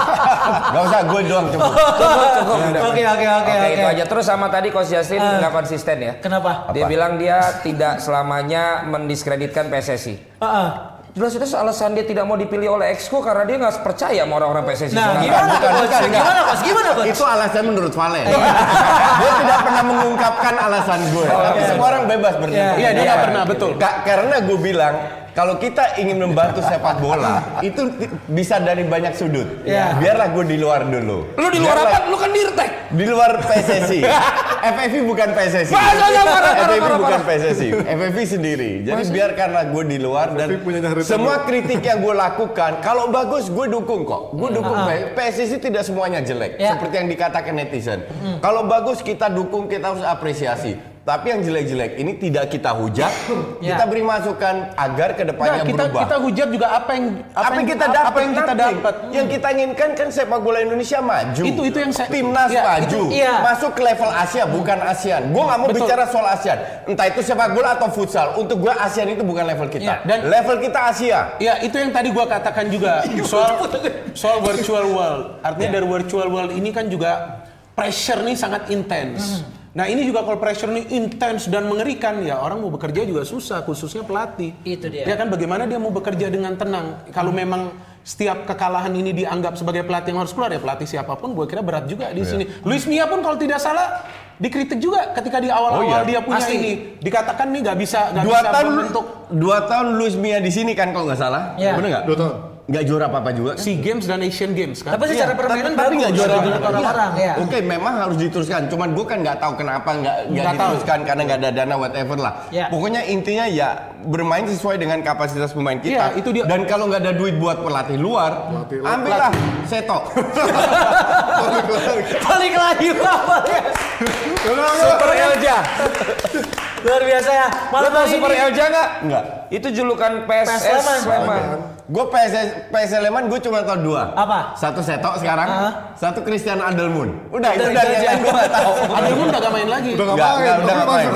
Gak usah gue doang cukup. Cukup, cukup. udah. Oke, oke, oke, Oke, itu aja. Terus sama tadi Coach Justin Ah. nggak konsisten ya. Kenapa? Dia bilang dia tidak selamanya mendiskreditkan PSSI. Heeh. Jelas itu alasan dia tidak mau dipilih oleh Exco karena dia nggak percaya sama orang-orang PSSI. Nah, sekarang. gimana bukan, Coach? bukan. Gimana Coach? Gimana Coach? Itu alasan menurut Valen. dia tidak pernah mengungkapkan alasan gue. Tapi semua orang bebas berpikir. Iya, dia nggak pernah, betul. Ka- karena gue bilang kalau kita ingin membantu sepak bola itu bisa dari banyak sudut. Iya. Biarlah gue di luar dulu. Lu di luar Biarlah- apa? Lu kan dirtek. Di luar PSSI. FFV bukan PSSI. Parah, bukan. PSSI. FFV sendiri. Jadi biarkanlah gue di luar dan semua kritik yang gue lakukan kalau bagus gue dukung kok. Gue dukung P- PSSI tidak semuanya jelek Ya. seperti yang dikatakan netizen. Kalau bagus kita dukung, kita harus apresiasi. Tapi yang jelek-jelek ini tidak kita hujat, Ya. kita beri masukan agar ke depannya Nah, kita berubah. kita hujat juga apa yang apa, yang kita dapat apa yang kita dapat. Yang kita inginkan kan sepak bola Indonesia maju. Itu- itu yang saya- timnas Ya, maju. itu- iya. Masuk ke level Asia bukan ASEAN. Gue nggak mau Betul. bicara soal ASEAN. Entah itu sepak bola atau futsal. Untuk gue ASEAN itu bukan level kita. Iya, dan- level kita Asia. Ya itu yang tadi gua katakan juga soal soal virtual world. Artinya dari virtual world ini kan juga pressure nih sangat intens. Nah ini juga kalau pressure ini intens dan mengerikan ya orang mau bekerja juga susah khususnya pelatih. Itu dia. Ya kan bagaimana dia mau bekerja dengan tenang kalau memang setiap kekalahan ini dianggap sebagai pelatih yang harus keluar ya pelatih siapa pun gue kira berat juga di sini. Luis Mia pun kalau tidak salah dikritik juga ketika di awal-awal Oh, iya. dia punya Pasti. ini dikatakan nih nggak bisa nggak Dua bisa tahun membentuk dua tahun Luis Mia di sini kan kalau nggak salah. Iya. Bener nggak? Dua tahun. Nggak juara apa-apa juga. kan? SEA Games dan Asian Games kan. Tapi secara Iya, permainan tapi bagus nggak juara juga. orang-orang ya. Oke, memang harus diteruskan. Cuman gue kan nggak tahu kenapa nggak nggak Nggak tahu. diteruskan karena nggak ada dana whatever lah. Ya. Pokoknya intinya ya bermain sesuai dengan kapasitas pemain kita. Iya, itu dia. Dan kalau nggak ada duit buat pelatih luar, Pelatih luar. ambillah Seto. Balik lagi Bang. Super Elja. Luar biasa ya. Lu Malam tau hari Super ini. Elja nggak? Enggak. Itu julukan PSS PS Sleman. Sleman. Gue PSS PS Sleman gue cuma tahu dua. Apa? Satu Seto sekarang, Ah. satu Christian Adelmun. Udah itu udah yang gue tahu. Adelmun udah gak main lagi. Udah nggak Nggak, main, udah tapi nggak masuk main.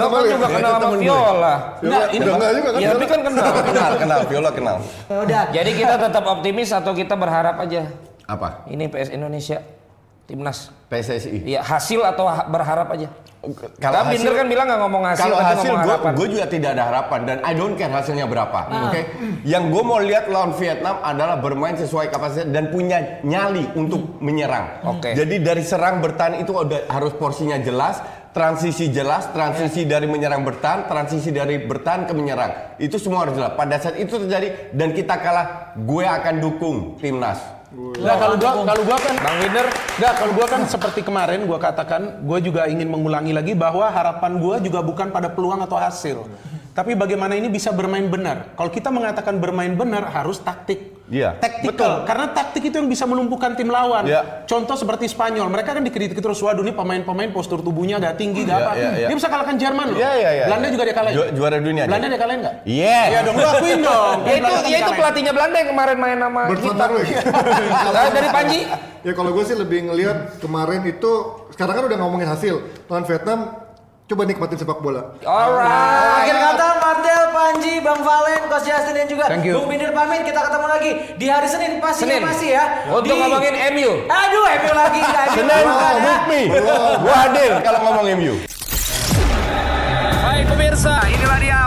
Lo kan juga kenal sama. Viola. Enggak, ini Udah nggak juga kan? Iya tapi kan kenal. kenal, kenal, Viola kenal. Ya Udah. Jadi kita tetap optimis atau kita berharap aja Apa? ini PS Indonesia timnas? PSSI. Iya hasil atau ha- berharap aja. Kalau Kan Binder kan bilang nggak ngomong hasil, kalau hasil gue juga tidak ada harapan dan I don't care hasilnya berapa. Oke. Yang gue mau lihat lawan Vietnam adalah bermain sesuai kapasitas dan punya nyali untuk menyerang. Oke. Jadi dari serang bertahan itu udah harus porsinya jelas, transisi jelas, transisi dari menyerang bertahan, transisi dari bertahan ke menyerang. Itu semua harus jelas. Pada saat itu terjadi dan kita kalah, gue akan dukung timnas. Nah, kalau gua kalau gua kan Bang Winder, Nggak, kalau gua kan seperti kemarin gua katakan, gua juga ingin mengulangi lagi bahwa harapan gua juga bukan pada peluang atau hasil. Tapi bagaimana ini bisa bermain benar. Kalau kita mengatakan bermain benar harus taktik. Iya, Taktikal. Karena taktik itu yang bisa melumpuhkan tim lawan. Iya. Contoh seperti Spanyol, mereka kan dikritik terus, waduh ini pemain-pemain postur tubuhnya gak tinggi, gak Iya, apa. iya, iya. Dia bisa kalahkan Jerman loh. Iya, iya, iya. Belanda juga dia kalahin. Ju- juara dunia Belanda dia. dia kalahin nggak? Iya. Iya dong, lu akuin dong. ya itu, ya itu pelatihnya Belanda yang kemarin main sama Bert kita. Nah, dari Panji, Ya kalau gue sih lebih ngelihat kemarin itu sekarang kan udah ngomongin hasil lawan Vietnam coba nikmatin sepak bola. alright. Akhir kata Martel, Panji, Bang Valen, Coach Justin dan juga Thank you. Bung Binder pamit. Kita ketemu lagi di hari Senin pastinya Senin. masih ya. Untuk Di- ngomongin MU. Aduh, MU lagi Senin, bukan, ya. book me. Gue hadir kalau ngomong MU. Baik pemirsa, inilah dia.